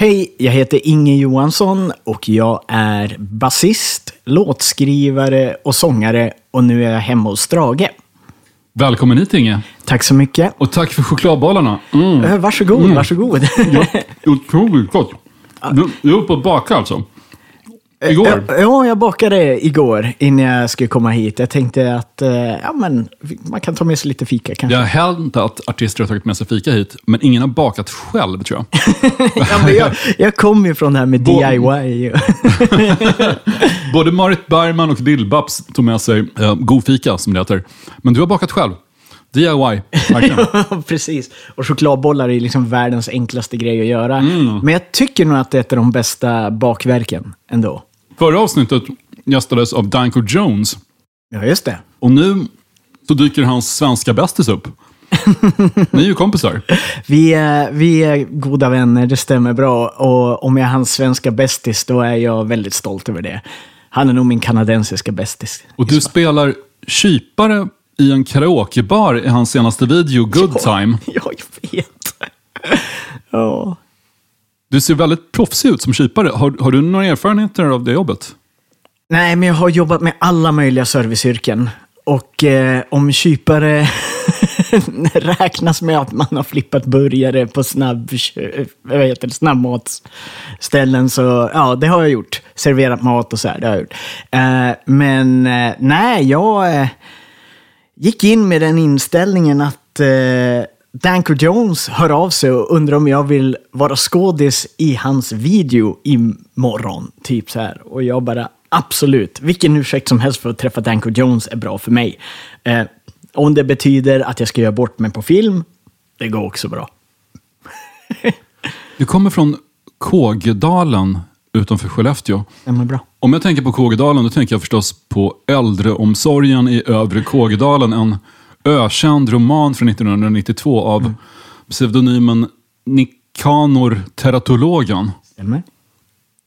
Hej, jag heter Inge Johansson och jag är basist, låtskrivare och sångare och nu är jag hemma hos Strage. Välkommen hit Inge. Tack så mycket. Och tack för chokladbollarna. Mm. Eh, Varsågod, varsågod. Ja, otroligt gott. Du, du är uppe och bakar alltså? Igår? Ja, Ja, jag bakade igår innan jag skulle komma hit. Jag tänkte att eh, ja, men, man kan ta med sig lite fika kanske. Det har hänt att artister har tagit med sig fika hit, men ingen har bakat själv tror jag. Ja, men jag, jag kom ju från det här med Bo- DIY. Både Marit Bergman och Lill-Babs tog med sig eh, god fika, som det heter. Men du har bakat själv. DIY, verkligen. Ja, Precis. Och chokladbollar är liksom världens enklaste grej att göra. Mm. Men jag tycker nog att det är ett av de bästa bakverken ändå. Förra avsnittet gästades av Danko Jones. Ja, just det. Och nu så dyker hans svenska bästis upp. Ni är ju kompisar. Vi är, vi är goda vänner, det stämmer bra. Och om jag är hans svenska bästis, då är jag väldigt stolt över det. Han är nog min kanadensiska bästis. Och du spelar kypare i en karaokebar i hans senaste video, Good Time. Ja, jag vet. Ja. Du ser väldigt proffsig ut som kypare. Har, har du några erfarenheter av det jobbet? Nej, men jag har jobbat med alla möjliga serviceyrken. Och eh, om kypare räknas med att man har flippat burgare på snabb, eh, vad heter det, snabbmatsställen så ja, det har jag gjort. Serverat mat och så här, det har jag gjort. Eh, men eh, nej, jag eh, gick in med den inställningen att eh, Danko Jones hör av sig och undrar om jag vill vara skådis i hans video imorgon. Typ så här. Och jag bara, absolut. Vilken ursäkt som helst för att träffa Danko Jones är bra för mig. Eh, om det betyder att jag ska göra bort mig på film, det går också bra. Du kommer från Kågedalen utanför Skellefteå. Är bra. Om jag tänker på Kågedalen, då tänker jag förstås på äldreomsorgen i övre Kågedalen. En ökänd roman från 1992 av pseudonymen Nikanor Teratologen. Stämmer.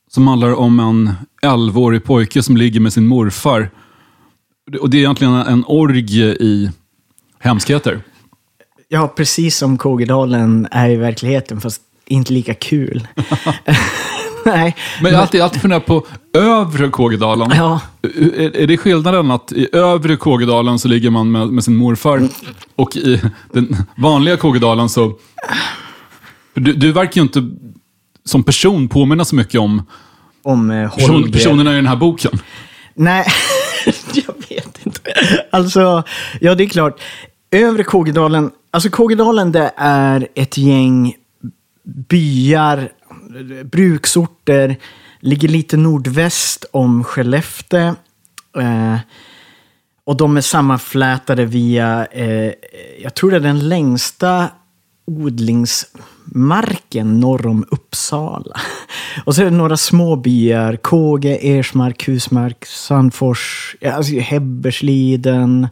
Som handlar om en 11-årig pojke som ligger med sin morfar. Och det är egentligen en orgie i hemskheter. Ja, precis som Kågedalen är i verkligheten, fast inte lika kul. Nej. Men jag har alltid, alltid funderat på övre Kågedalen. Ja. Är, är det skillnaden att i övre Kågedalen så ligger man med, med sin morfar och i den vanliga Kågedalen så... Du, du verkar ju inte som person påminna så mycket om Om eh, person, personerna i den här boken. Nej, jag vet inte. Alltså, ja det är klart. Övre Kågedalen, alltså Kågedalen det är ett gäng byar, bruksorter, ligger lite nordväst om Skellefteå. Eh, och de är sammanflätade via, eh, jag tror det är den längsta odlingsmarken norr om Uppsala. Och så är det några små byar, Kåge, Ersmark, Husmark, Sandfors, alltså Hebbersliden.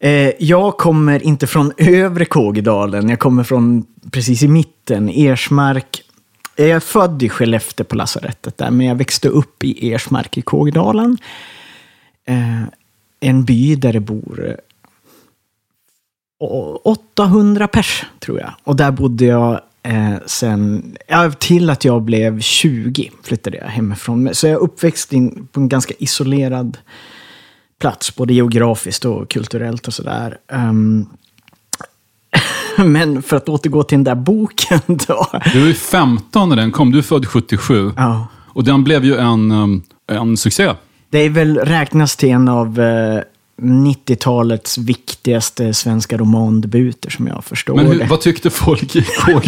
Eh, jag kommer inte från övre Kågedalen, jag kommer från precis i mitten, Ersmark. Jag är född i Skellefteå på lasarettet där, men jag växte upp i Ersmark i Kågedalen. Eh, en by där det bor eh, 800 pers, tror jag. Och där bodde jag eh, sen, ja, till att jag blev 20 flyttade jag hemifrån. Så jag är uppväxt in på en ganska isolerad plats, både geografiskt och kulturellt och sådär. Ehm, men för att återgå till den där boken då. Du var ju 15 när den kom, du är född 77. Ja. Och den blev ju en, um, en succé. Det är väl räknas till en av eh, 90-talets viktigaste svenska romandebuter som jag förstår Men hur, vad tyckte folk i men om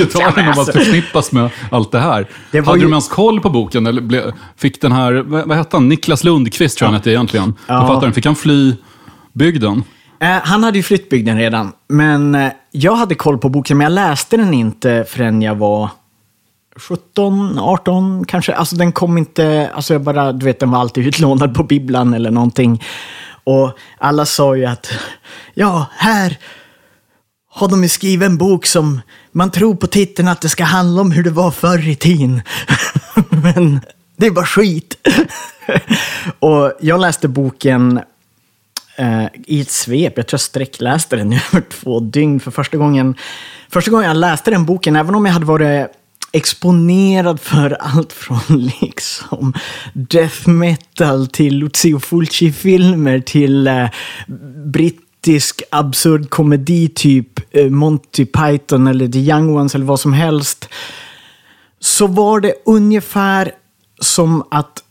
att alltså- förknippas med allt det här? Det Hade ju- de ens koll på boken? Eller ble, fick den här, vad, vad hette han, Niklas Lundqvist tror jag han hette egentligen. Ja. Författaren, fick han fly bygden? Eh, han hade ju flytt bygden redan, men eh, jag hade koll på boken, men jag läste den inte förrän jag var 17, 18 kanske. Alltså den kom inte, alltså jag bara, du vet den var alltid utlånad på bibblan eller någonting. Och alla sa ju att, ja, här har de ju skrivit en bok som man tror på titeln att det ska handla om hur det var förr i tiden. Men det är bara skit. och jag läste boken eh, i ett svep. Jag tror jag sträckläste den i över två dygn för första gången. Första gången jag läste den boken, även om jag hade varit exponerad för allt från liksom death metal till Lucio Fulci-filmer till eh, brittisk absurd komedi typ eh, Monty Python eller The Young Ones eller vad som helst. Så var det ungefär som att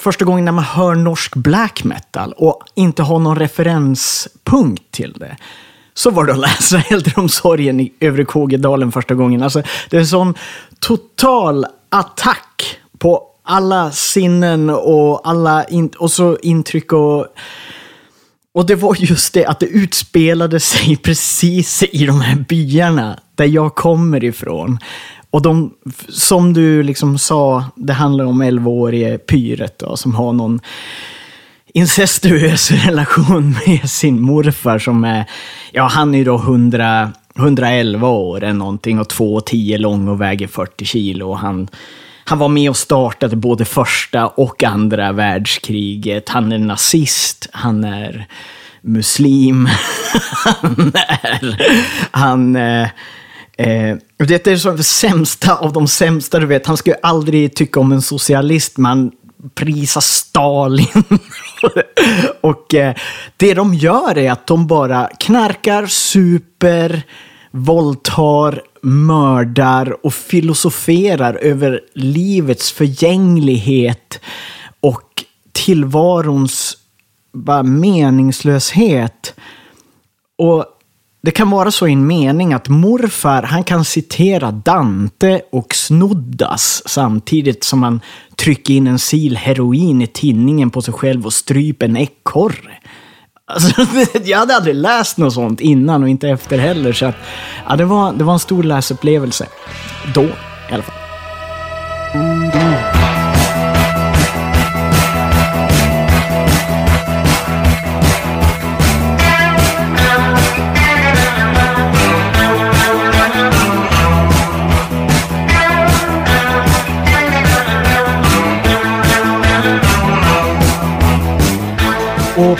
första gången när man hör norsk black metal och inte har någon referenspunkt till det så var det att läsa Äldreomsorgen i Övre Kågedalen första gången. Alltså, det är en sån total attack på alla sinnen och alla in och så intryck och... Och det var just det att det utspelade sig precis i de här byarna där jag kommer ifrån. Och de, som du liksom sa, det handlar om 11-årige Pyret då, som har någon incestuös relation med sin morfar som är, ja han är då 100, 111 år eller någonting och 2,10 lång och väger 40 kilo. Han, han var med och startade både första och andra världskriget. Han är nazist, han är muslim, han är... Han, eh, eh, det är det sämsta av de sämsta, du vet. Han skulle aldrig tycka om en socialist, men prisar Stalin. och eh, det de gör är att de bara knarkar, super, våldtar, mördar och filosoferar över livets förgänglighet och tillvarons bara meningslöshet. Och det kan vara så i en mening att morfar han kan citera Dante och Snoddas samtidigt som han trycker in en sil heroin i tinningen på sig själv och stryper en ekorre. Alltså, jag hade aldrig läst något sånt innan och inte efter heller. Så att, ja, det, var, det var en stor läsupplevelse. Då, i alla fall.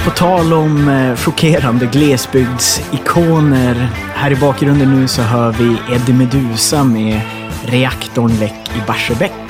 På tal om eh, chockerande glesbygdsikoner. Här i bakgrunden nu så hör vi Eddie Medusa med Reaktorn läck i Barsebäck.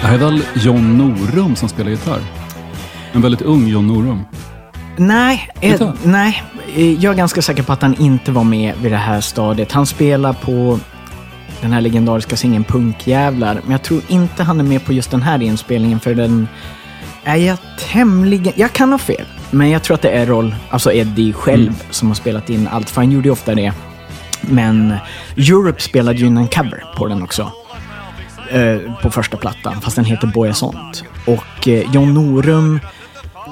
Det här är väl John Norum som spelar gitarr? En väldigt ung John Norum. Nej, eh, nej, eh, jag är ganska säker på att han inte var med vid det här stadiet. Han spelar på den här legendariska singeln Punkjävlar, men jag tror inte han är med på just den här inspelningen för den är jag tämligen... Jag kan ha fel, men jag tror att det är Roll, alltså Eddie själv, som har spelat in allt, för han gjorde ju ofta det Men Europe spelade ju in en cover på den också. Eh, på första plattan, fast den heter Boyasont. Och eh, John Norum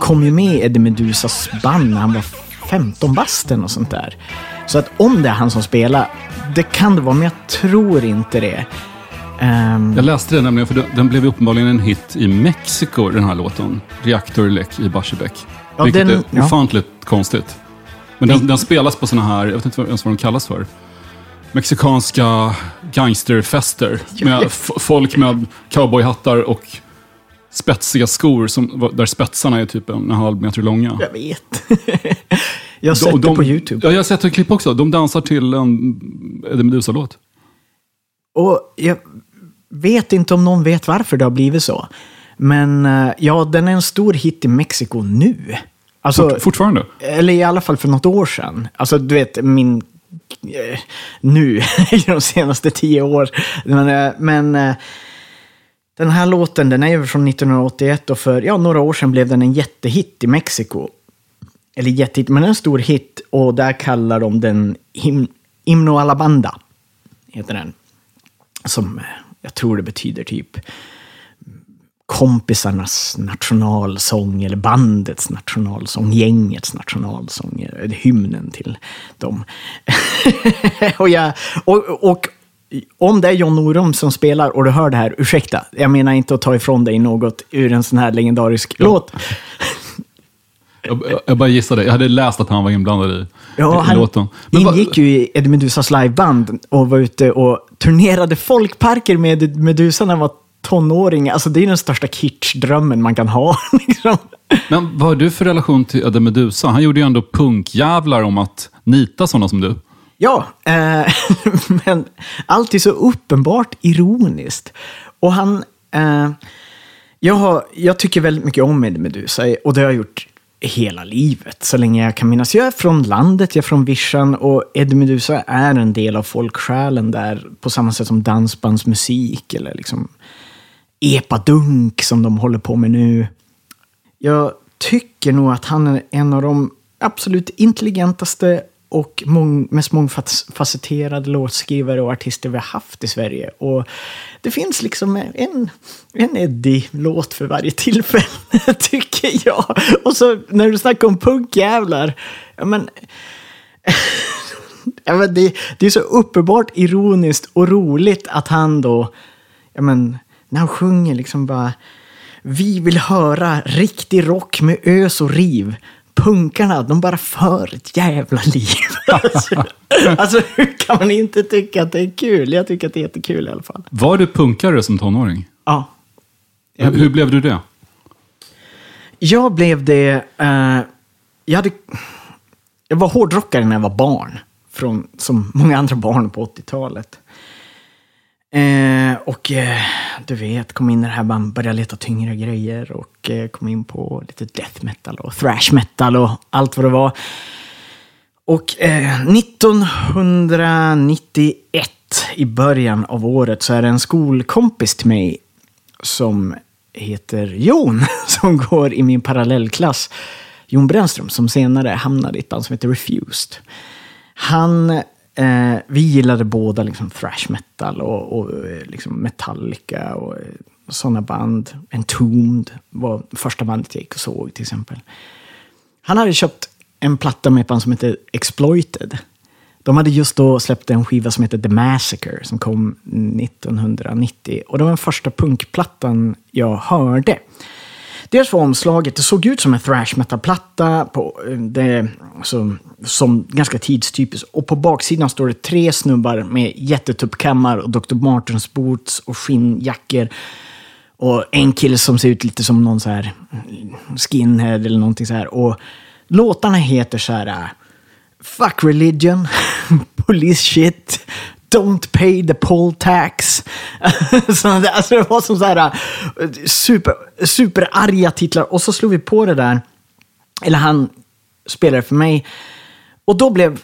kom ju med i Eddie Medusas band när han var 15 basten och sånt där. Så att om det är han som spelar, det kan det vara, men jag tror inte det. Ehm, Jag läste det nämligen, för den, blev uppenbarligen en hit i Mexiko, den här låten. Reaktorlek i Barsebäck. Ja, vilket den- är ja. ofantligt konstigt. Men den, den spelas på såna här, jag vet inte ens vad de kallas för. Mexikanska gangsterfester. Med folk med cowboyhattar och spetsiga skor som, där spetsarna är typ en halv meter långa. jag vet. jag har sett De- det på YouTube. Ja, jag har sett ett klipp också. De dansar till en Eddie Meduza-låt. Och jag vet inte om någon vet varför det har blivit så. Men eh, ja, den är en stor hit i Mexiko nu. Alltså, Fort, fortfarande. eller i alla fall för något år sedan. Alltså, du vet, min... Eh, nu, i de senaste tio år. Men, eh, men eh, den här låten, den är ju från 1981 och för ja, några år sedan blev den en jättehit i Mexiko. Eller jättehit, men en stor hit. Och där kallar de den him, Himno Alabanda. Heter den. Som jag tror det betyder typ kompisarnas nationalsång eller bandets nationalsång, gängets nationalsång, hymnen till dem. och, jag, och, och om det är John Norum som spelar och du hör det här, ursäkta, jag menar inte att ta ifrån dig något ur en sån här legendarisk låt. Jag, jag, jag bara gissade. Jag hade läst att han var inblandad i, Ja, i, i han låten. Men vad- ingick ju i Eddie Medusas liveband och var ute och turnerade folkparker med Medusa när han var tonåring. Alltså det är den största kitschdrömmen man kan ha. Liksom. Men vad har du för relation till Eddie Meduza? Han gjorde ju ändå punkjävlar om att nita sådana som du. Ja, eh, men allt är så uppenbart ironiskt. Och han... Eh, jag, har, jag tycker väldigt mycket om Eddie Meduza och det har jag gjort hela livet, så länge jag kan minnas. Jag är från landet, jag är från Vischan och Eddie Meduza är en del av folksjälen där på samma sätt som dansbandsmusik eller liksom epadunk som de håller på med nu. Jag tycker nog att han är en av de absolut intelligentaste och mång, mest mångfacetterade låtskrivare och artister vi har haft i Sverige. Och det finns liksom en, en Eddie-låt för varje tillfälle, tycker jag. Och så när du snackar om punkjävlar, ja men... ja, men det, det är så uppenbart ironiskt och roligt att han då, ja men, när han sjunger liksom bara vi vill höra riktig rock med ös och riv. Punkarna, de bara för ett jävla liv. alltså, alltså, hur kan man inte tycka att det är kul? Jag tycker att det är jättekul i alla fall. Var du punkare som tonåring? Ja. Hur, hur blev du det? Jag blev det... Eh, jag, hade, jag var hårdrockare när jag var barn. Från, som många andra barn på 80-talet. Eh, och eh, du vet, kom in i det här, man började leta tyngre grejer och eh, kom in på lite death metal och thrash metal och allt vad det var. Och eh, 1991, i början av året, så är det en skolkompis till mig som heter Jon, som går i min parallellklass. Jon Brännström, som senare hamnade i ett band som heter Refused. Han, eh, vi gillade båda liksom thrash metal och, och eh, liksom Metallica och eh, sådana band. Entombed var första bandet jag gick och såg till exempel. Han hade köpt en platta med ett band som heter Exploited. De hade just då släppt en skiva som heter The Massacre som kom 1990. Och det var den första punkplattan jag hörde. Dels var omslaget, det såg ut som en thrash metal-platta. Eh, alltså, som ganska tidstypiskt. Och på baksidan står det tre snubbar med jättetuppkammar och Dr. Martens boots och skinnjackor. Och en kille som ser ut lite som någon så här mm, skinhead eller någonting så här. Och låtarna heter så här... Eh, Fuck religion, police shit, don't pay the poll tax. så det, alltså det var som så här äh, super, superarga titlar. Och så slog vi på det där, eller han spelade för mig. Och då blev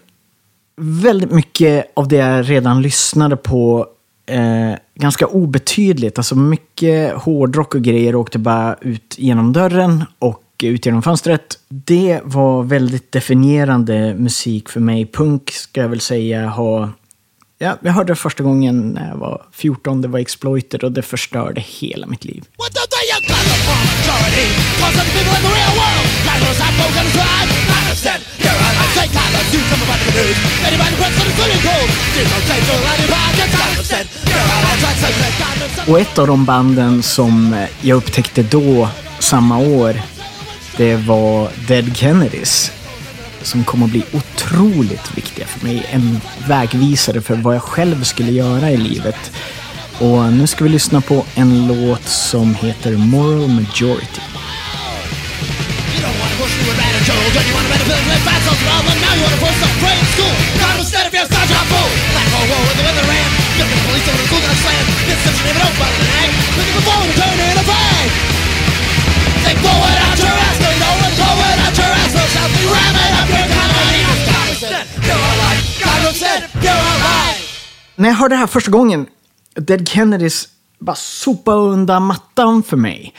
väldigt mycket av det jag redan lyssnade på eh, ganska obetydligt. Alltså mycket hårdrock och grejer åkte bara ut genom dörren och ut genom fönstret. Det var väldigt definierande musik för mig. Punk ska jag väl säga har Ja, jag hörde det första gången när jag var 14, det var Exploited och det förstörde hela mitt liv. Och ett av de banden som jag upptäckte då, samma år, det var Dead Kennedys. Som kom att bli otroligt viktiga för mig. En vägvisare för vad jag själv skulle göra i livet. Och nu ska vi lyssna på en låt som heter Moral Majority. När jag hörde det här första gången, Dead Kennedys bara sopa undan mattan för mig.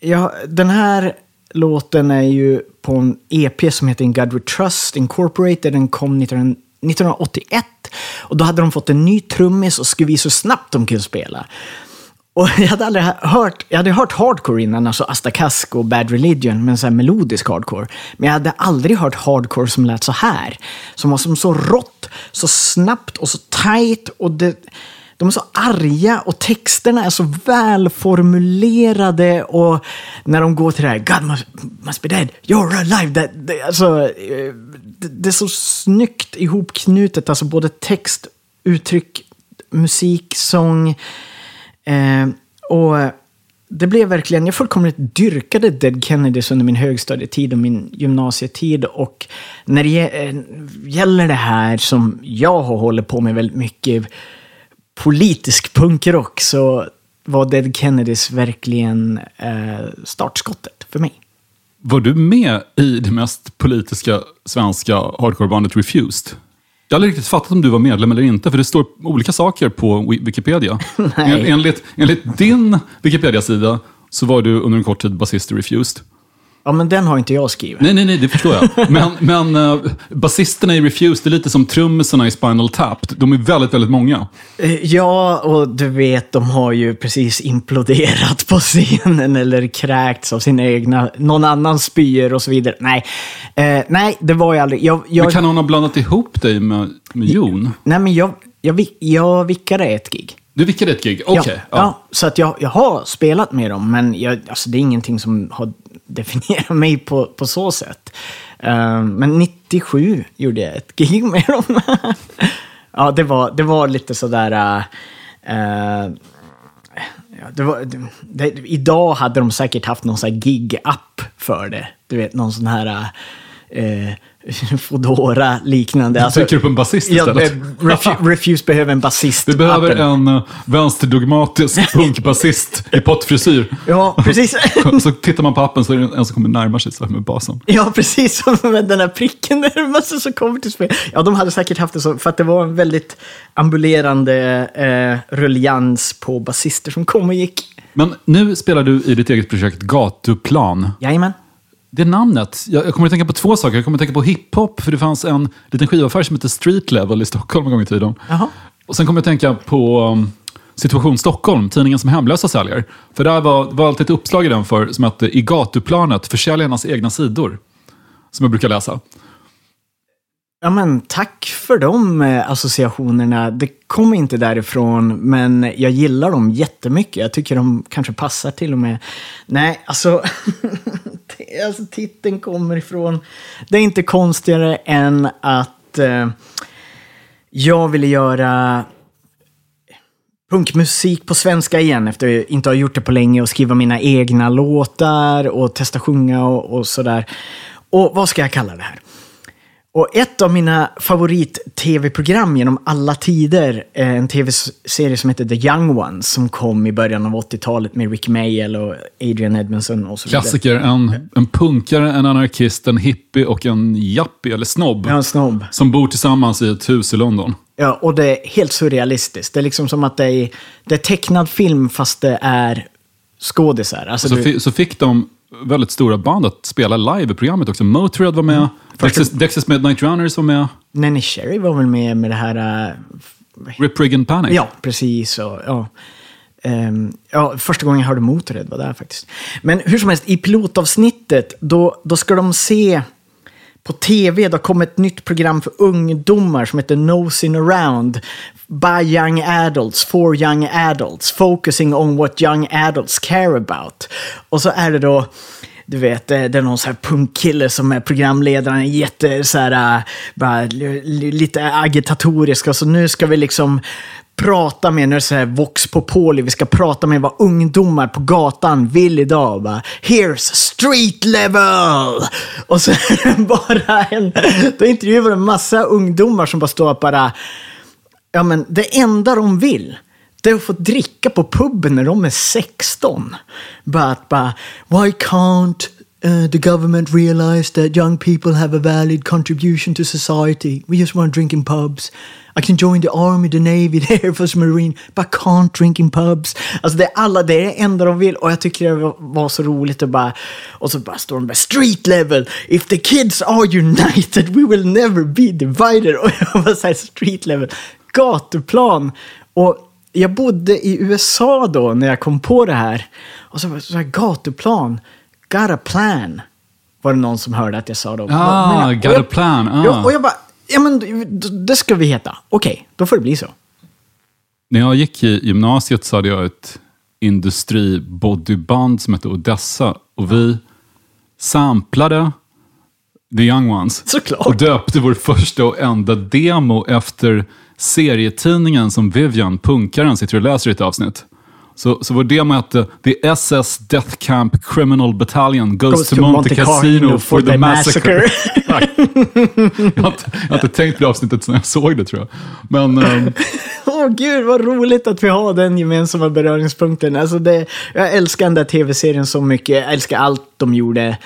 Jag, den här låten är ju på en EP som heter In God We Trust Incorporated. Den kom 19, 1981. Och då hade de fått en ny trummis och skulle visa hur snabbt de kunde spela. Och jag hade aldrig hört, jag hade hört hardcore innan, alltså Astakask och Bad Religion, men så här melodisk hardcore. Men jag hade aldrig hört hardcore som lät så här. Som var som så rått, så snabbt och så tight. Och det, de är så arga och texterna är så välformulerade. Och när de går till det här, God must, must be dead, you're alive. That, det, alltså, eh, det, det är så snyggt ihopknutet, alltså både text, uttryck, musik, sång. Eh, och det blev verkligen, jag fullkomligt dyrkade Dead Kennedys under min högstadietid och min gymnasietid. Och när det eh, gäller det här som jag har hållit på med väldigt mycket, politisk punkrock, så var Dead Kennedys verkligen eh, startskottet för mig. Var du med i det mest politiska svenska hardcorebandet Refused? Jag har aldrig riktigt fattat om du var medlem eller inte, för det står olika saker på Wi- Wikipedia. En, enligt, enligt din Wikipedia-sida så var du under en kort tid basist i Refused. Ja, men den har inte jag skrivit. Nej, nej, nej, det förstår jag. Men, men uh, basisterna i Refused är lite som trummisarna i Spinal Tap. De är väldigt, väldigt många. Eh, Ja, och du vet, de har ju precis imploderat på scenen eller kräkts av sina egna, någon annan spyor och så vidare. Nej, eh, nej det var jag aldrig. Jag, jag, Men kan någon ha blandat ihop dig med, med Jon? Nej, men jag, jag, vi- jag vickade ett gig. Du vickade ett gig? Okej. ja, ja. så att jag, jag har spelat med dem, men jag, alltså, det är ingenting som har definierat mig på, på så sätt. Eh, men 97 gjorde jag ett gig med dem. ja, det var, det var lite sådär... Uh, ja, det var, det, det, idag hade de säkert haft någon sån här gig-app för det. Du vet, någon sån här... Uh, Foodora liknande. Alltså, trycker upp en basist ja, istället. eh, Refu- Refuse behöver en basist. Vi behöver appen. en uh, vänsterdogmatisk punkbasist i pottfrisyr. Ja, precis. så tittar man på appen så är det en som kommer närma sig så med basen. Ja, precis som med den här pricken där massor som kommer till spel. Ja, de hade säkert haft det så, för att det var en väldigt ambulerande eh, ruljans på basister som kom och gick. Men nu spelar du i ditt eget projekt Gatuplan. Jajamän. Det namnet, jag, jag kommer att tänka på två saker. Jag kommer att tänka på hiphop, för det fanns en liten skivaffär som hette Street Level i Stockholm en gång i tiden. Jaha. Och sen kommer jag att tänka på um, Situation Stockholm, tidningen som hemlösa säljer. För där var, var alltid ett uppslag i den för, som hette I gatuplanet, försäljarnas egna sidor. Som jag brukar läsa. Ja, men tack för de eh, associationerna. Det kom inte därifrån, men jag gillar dem jättemycket. Jag tycker de kanske passar till och med. Nej, alltså, alltså titeln kommer ifrån... Det är inte konstigare än att eh, jag ville göra punkmusik på svenska igen efter att inte ha gjort det på länge och skriva mina egna låtar och testa sjunga och, och sådär. Och vad ska jag kalla det här? Och ett av mina favorit-tv-program genom alla tider, är en tv-serie som heter The Young Ones, som kom i början av 80-talet med Rick Mayall och Adrian Edmondson och så vidare. Klassiker, en, en punkare, en anarkist, en hippie och en jappie, eller snobb. Ja, en snobb. Som bor tillsammans i ett hus i London. Ja, och det är helt surrealistiskt. Det är liksom som att det är, det är tecknad film fast det är skådisar. Alltså, Så, du, så fick de väldigt stora band att spela live i programmet också. Motörhead var med, Dexys, Dexys Midnight Runners var med. Nanny Sherry var väl med med det här... äh, Rip Rig and Panic. Ja, precis. Och, ja. Ehm, ja, första gången jag hörde Motörhead var där faktiskt. Men hur som helst, i pilotavsnittet, då, då ska de se på tv, det har kommit ett nytt program för ungdomar som heter Nosing Around by young adults, for young adults, focusing on what young adults care about. Och så är det då du vet, eh, det är någon så här punkkille som är programledaren, jätte så här, eh, bara, lite agitatorisk. Och så nu ska vi liksom prata med, nu är det så här Vox Popoli, vi ska prata med vad ungdomar på gatan vill idag. Bara, Here's street level! Och så är det bara en, då intervjuar en massa ungdomar som bara står och bara, ja men det enda de vill, det är att få dricka på puben när de är 16. Bara att bara... why can't uh, the government realize that young people have a valid contribution to society? We just want to drink in pubs. I can join the army, the navy, the air force, marine, but I can't drink in pubs. Alltså det är alla, det är det enda de vill. Och jag tycker det var, så roligt att bara, och så bara står de där street level. If the kids are united we will never be divided. Och jag var såhär street level, gatuplan. Och jag bodde i USA då när jag kom på det här. Och så var det så här gatuplan, got a plan. Var det någon som hörde att jag sa då. Ah, got a plan, ah. Och jag bara, ja men det ska vi heta. Okej, då får det bli så. När jag gick i gymnasiet så hade jag ett industribodyband som hette Odessa. Och vi samplade The Young Ones. Såklart. Och döpte vår första och enda demo efter serietidningen som Vivian, punkaren, sitter och läser i ett avsnitt. Så, så vår demo hette The SS Death Camp Criminal Battalion Goes, to, Monte, Cassino for the Massacre. Tack. jag, har inte, jag har inte tänkt på det avsnittet sedan jag såg det tror jag. Men ehm, Åh gud, vad roligt att vi har den gemensamma beröringspunkten. Alltså det, jag älskar den där tv-serien så mycket. Jag älskar allt de gjorde.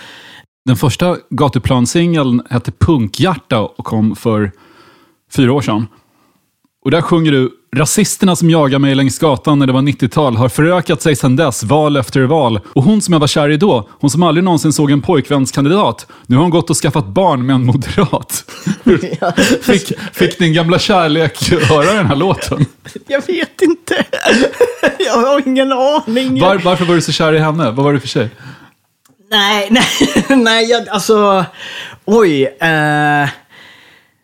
Den första gatuplansingeln hette Punkhjärta och kom för fyra år sedan. Och där sjunger du Rasisterna som jagar mig längs gatan när det var 90-tal har förökat sig sedan dess, val efter val. Och hon som jag var kär i då, hon som aldrig någonsin såg en pojkvänskandidat, nu har hon gått och skaffat barn med en moderat. fick, fick din gamla kärlek höra den här låten? Jag vet inte. jag har ingen aning. Var, varför var du så kär i henne? Vad var det för tjej? Nej, nej, nej, jag, alltså, oj. eh,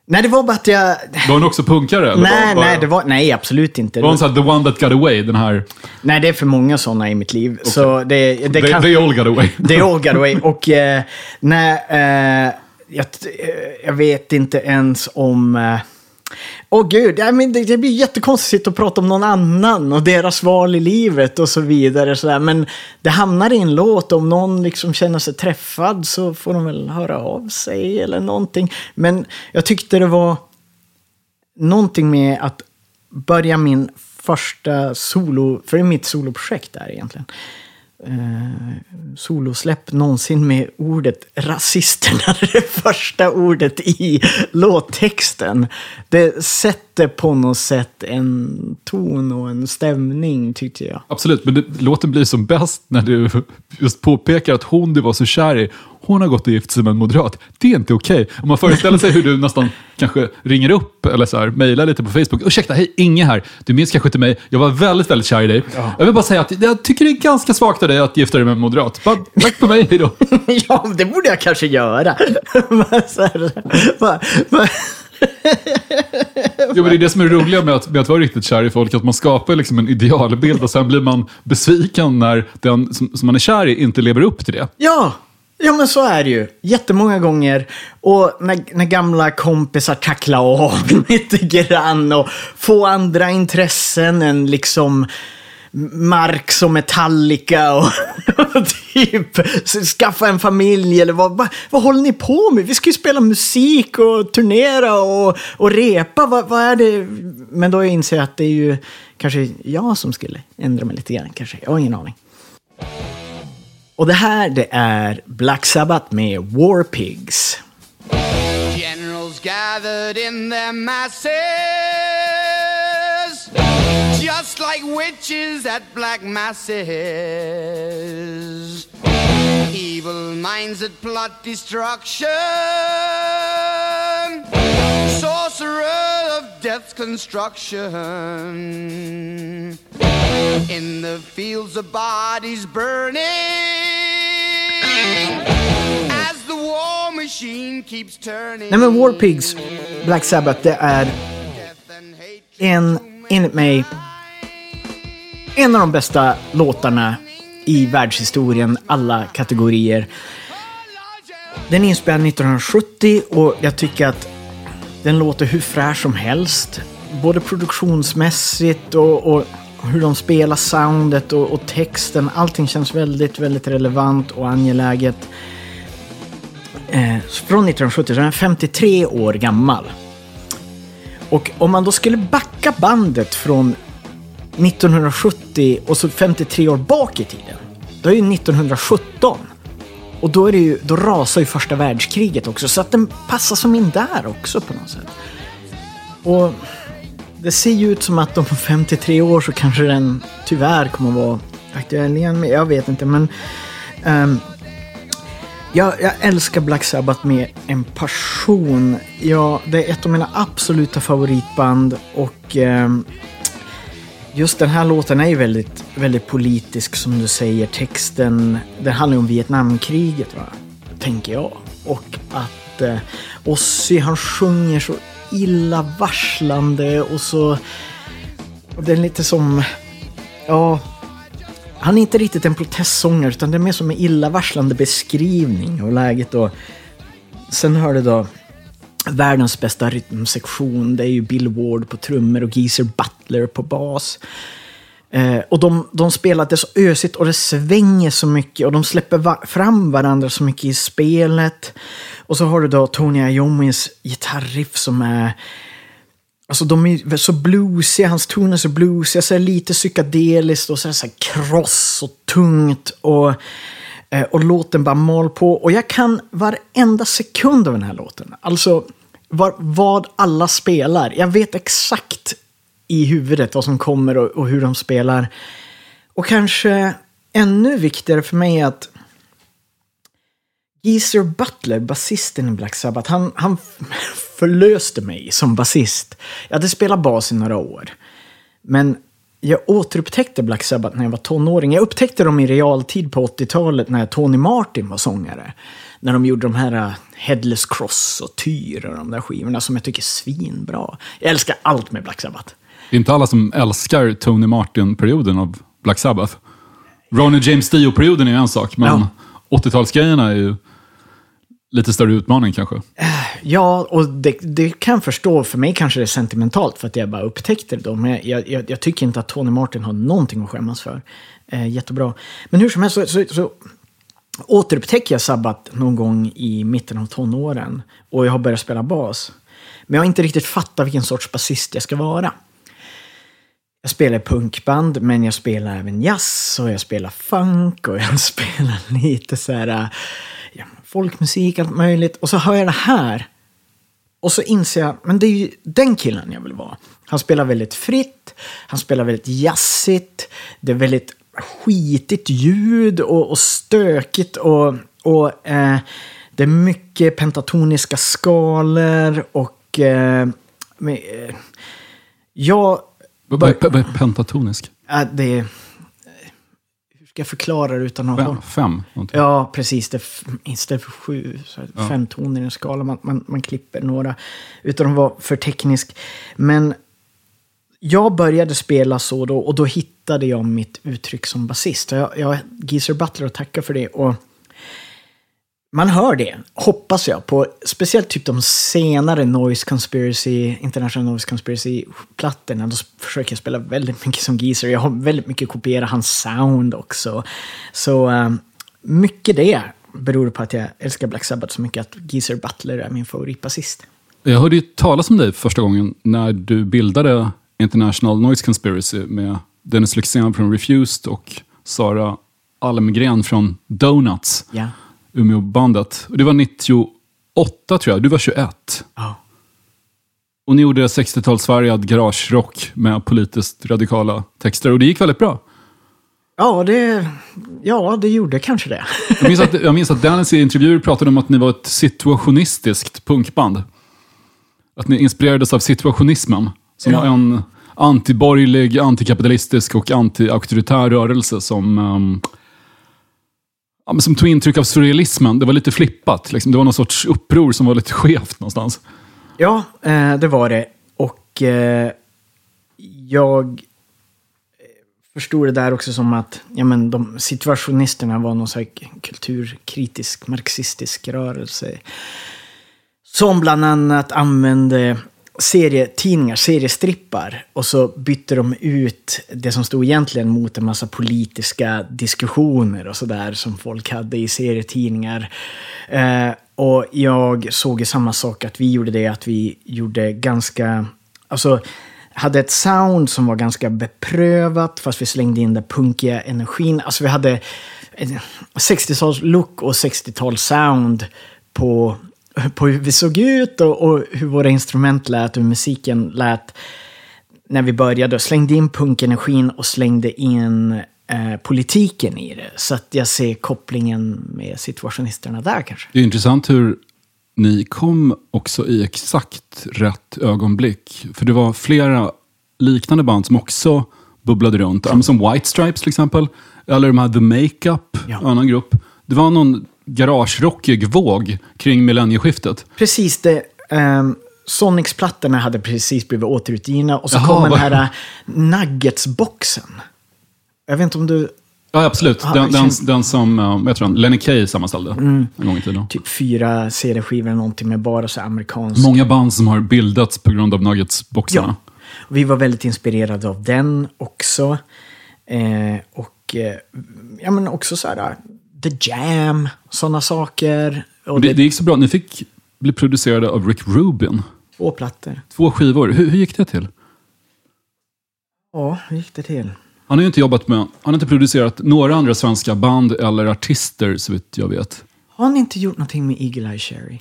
nej, det var bara att jag... Var hon också punkare? Eller Nej, var, nej, det var, nej, absolut inte. Var hon så här, the one that got away? Den här... Nej, det är för många sådana i mitt liv. Så det, det they, kan... they all got away. Är all got away. Och eh, nej, eh, jag, eh, jag vet inte ens om... eh, Åh gud, ja, men det, det blir jättekonstigt att prata om någon annan och deras val i livet och så vidare. Så där. Men det hamnar i en låt, om någon liksom känner sig träffad så får de väl höra av sig eller någonting. Men jag tyckte det var någonting med att börja min första solo, för det är mitt soloprojekt där egentligen. Eh, solosläpp någonsin med ordet rasisterna, det första ordet i låttexten. Det sätter på något sätt en ton och en stämning tyckte jag. Absolut, men det, låten blir som bäst när du just påpekar att hon du var så kär i, hon har gått och gift sig med en moderat. Det är inte okej. Om man föreställer sig hur du nästan kanske ringer upp eller så här, mejlar lite på Facebook. Ursäkta, hej, Inge här. Du minns kanske inte mig. Jag var väldigt, väldigt kär i dig. Jag vill bara säga att jag tycker det är ganska svagt av dig att gifta dig med en moderat. Bara, tack på mig, hej då. ja, det borde jag kanske göra. Här, va- va- Jo, men det är det som är det roliga med att, med att vara riktigt kär i folk, att man skapar liksom en idealbild och sen blir man besviken när den som, som man är kär i inte lever upp till det. Ja, ja men så är det ju. Jättemånga gånger. Och när, när gamla kompisar tacklar av lite grann och får andra intressen än liksom Marx och Metallica och, och typ skaffa en familj eller vad, vad, vad håller ni på med? Vi ska ju spela musik och turnera och, och repa. Vad, vad är det? Men då inser jag att det är ju kanske jag som skulle ändra mig lite grann kanske. Jag har ingen aning. Och det här det är Black Sabbath med War Pigs. Generals gathered in their masses, just like witches at black masses. Evil minds that plot destruction, sorcerer of death's construction. In the fields of bodies burning. As the war machine keeps turning. Nej men War Pigs, Black Sabbath, det är en, enligt mig, en av de bästa låtarna i världshistorien, alla kategorier. Den är inspelad 1970 och jag tycker att den låter hur fräsch som helst. Både produktionsmässigt och, och hur de spelar soundet och, och texten. Allting känns väldigt, väldigt relevant och angeläget. Eh, från 1970, så den är 53 år gammal. Och om man då skulle backa bandet från 1970 och så 53 år bak i tiden. Då är ju 1917. Och då, är det ju, då rasar ju första världskriget också. Så att den passar som in där också på något sätt. Och det ser ju ut som att om 53 år så kanske den tyvärr kommer att vara aktuell igen. Men jag vet inte. Men um, jag, jag älskar Black Sabbath med en passion. Ja, det är ett av mina absoluta favoritband och um, just den här låten är ju väldigt, väldigt politisk som du säger. Texten, den handlar ju om Vietnamkriget, va? tänker jag. Och att eh, Ozzy, han sjunger så illavarslande och så... Och det är lite som... Ja, han är inte riktigt en protestsångare utan det är mer som en illavarslande beskrivning av läget. Och sen hör du då världens bästa rytmsektion. Det är ju Bill Ward på trummor och Geezer Butler på bas. Eh, och de, de spelar det så ösigt och det svänger så mycket och de släpper va fram varandra så mycket i spelet. Och så har du då Tony Iommis gitarriff som är Alltså de är så bluesiga, hans ton är så bluesiga, så är lite psykedeliskt och så är det så här kross och tungt. Och, Eh, och låten bara mal på. Och jag kan varenda sekund av den här låten. Alltså vad, vad alla spelar. Jag vet exakt i huvudet vad som kommer och, och hur de spelar. Och kanske ännu viktigare för mig är att Geezer Butler, basisten i Black Sabbath, han, han förlöste mig som basist. Jag hade spelat bas i några år. Men jag återupptäckte Black Sabbath när jag var tonåring. Jag upptäckte dem i realtid på 80-talet när Tony Martin var sångare. När de gjorde de här uh, Headless Cross och Tyr och de där skivorna som jag tycker är svinbra. Jag älskar allt med Black Sabbath. Det är inte alla som älskar Tony Martin-perioden av Black Sabbath. Ronny James Dio-perioden är en sak, men 80-talsgrejerna är ju lite större utmaning kanske. Ja, och det, det kan jag förstå. För mig kanske det är sentimentalt för att jag bara upptäckte det då. Men jag, jag, jag tycker inte att Tony Martin har någonting att skämmas för. Eh, jättebra. Men hur som helst så, så, så återupptäcker jag Sabbat någon gång i mitten av tonåren. Och jag har börjat spela bas. Men jag har inte riktigt fattat vilken sorts basist jag ska vara. Jag spelar punkband, men jag spelar även jazz och jag spelar funk och jag spelar lite så här folkmusik, allt möjligt. Och så hör jag det här. Och så inser jag, men det är ju den killen jag vill vara. Han spelar väldigt fritt, han spelar väldigt jazzigt, det är väldigt skitigt ljud och, och stökigt och, och eh, det är mycket pentatoniska skalor och eh, med, eh, jag... Vad är pentatonisk? Äh, det är... Jag förklara det utan att... Fem? fem någonting. Ja, precis. Det istället för sju, så här, fem toner i en skala. Man, man, man klipper några utan att vara för teknisk. Men jag började spela så då och då hittade jag mitt uttryck som basist. Jag, jag Geezer Butler att tacka för det. Och man hör det, hoppas jag, på speciellt typ de senare Noise Conspiracy, International Noise Conspiracy-plattorna. Då försöker jag spela väldigt mycket som Geezer. Jag har väldigt mycket kopierat hans sound också. Så eh, mycket det beror på att jag älskar Black Sabbath så mycket att Geezer Butler är min favoritbasist. Jag hörde ju talas om dig första gången när du bildade International Noise Conspiracy med Dennis Lyxzén från Refused och Sara Almgren från Donuts, Ja. Umeå-bandet. Och Det var 98 tror jag, du var 21. Ja. Och ni gjorde 60-talsfärgad garagerock med politiskt radikala texter och det gick väldigt bra. Ja, det, ja, det gjorde kanske det. Jag minns, att, jag minns att Dennis i intervjuer pratade om att ni var ett situationistiskt punkband. att ni inspirerades av situationismen. Som Ja. var en antiborgerlig, antikapitalistisk och anti-auktoritär rörelse som, ehm, ja, som tog intryck av surrealismen. Det var lite flippat. Liksom. Det var någon sorts uppror som var lite skevt någonstans. Ja, eh, det var det. Och eh, jag eh, förstod det där också som att ja, men de situationisterna var någon slags kulturkritisk marxistisk rörelse. Som bland annat använde serietidningar, seriestrippar. Och så bytte de ut det som stod egentligen mot en massa politiska diskussioner och sådär som folk hade i serietidningar. Eh, och jag såg ju samma sak, att vi gjorde det, att vi gjorde ganska... Alltså, hade ett sound som var ganska beprövat, fast vi slängde in den punkiga energin. Alltså vi hade en 60-tals look och 60-tals sound på, på hur vi såg ut och, och hur våra instrument lät och hur musiken lät när vi började. Och slängde in punkenergin och slängde in eh, politiken i det. Så att jag ser kopplingen med situationisterna där kanske. Det är intressant hur ni kom också i exakt rätt ögonblick. För det var flera liknande band som också bubblade runt. Som White Stripes till exempel. Eller de här The Makeup, Ja. en annan grupp. Det var någon garagerockig våg kring millennieskiftet. Precis det. Um, Sonics-plattorna hade precis blivit återutgivna och så Jaha, kom den här uh, Nuggets-boxen. Jag vet inte om du... Ja, absolut. Den, känns- den som eh, vad heter den? Lenny Kaye sammanställde Mm. en gång i tiden. Typ fyra CD-skivor eller någonting med bara så amerikansk... Många band som har bildats på grund av Nuggets-boxarna. Ja. Vi var väldigt inspirerade av den också. Eh, och eh, ja, men också så här, The Jam, sådana saker. Och Det, det, det gick så bra. Ni fick bli producerade av Rick Rubin. två plattor. Två skivor. Hur, hur gick det till? Ja, hur gick det till? Han har ju inte jobbat med, han har inte producerat några andra svenska band eller artister så vitt jag vet. Har ni inte gjort någonting med Eagle Eye Cherry?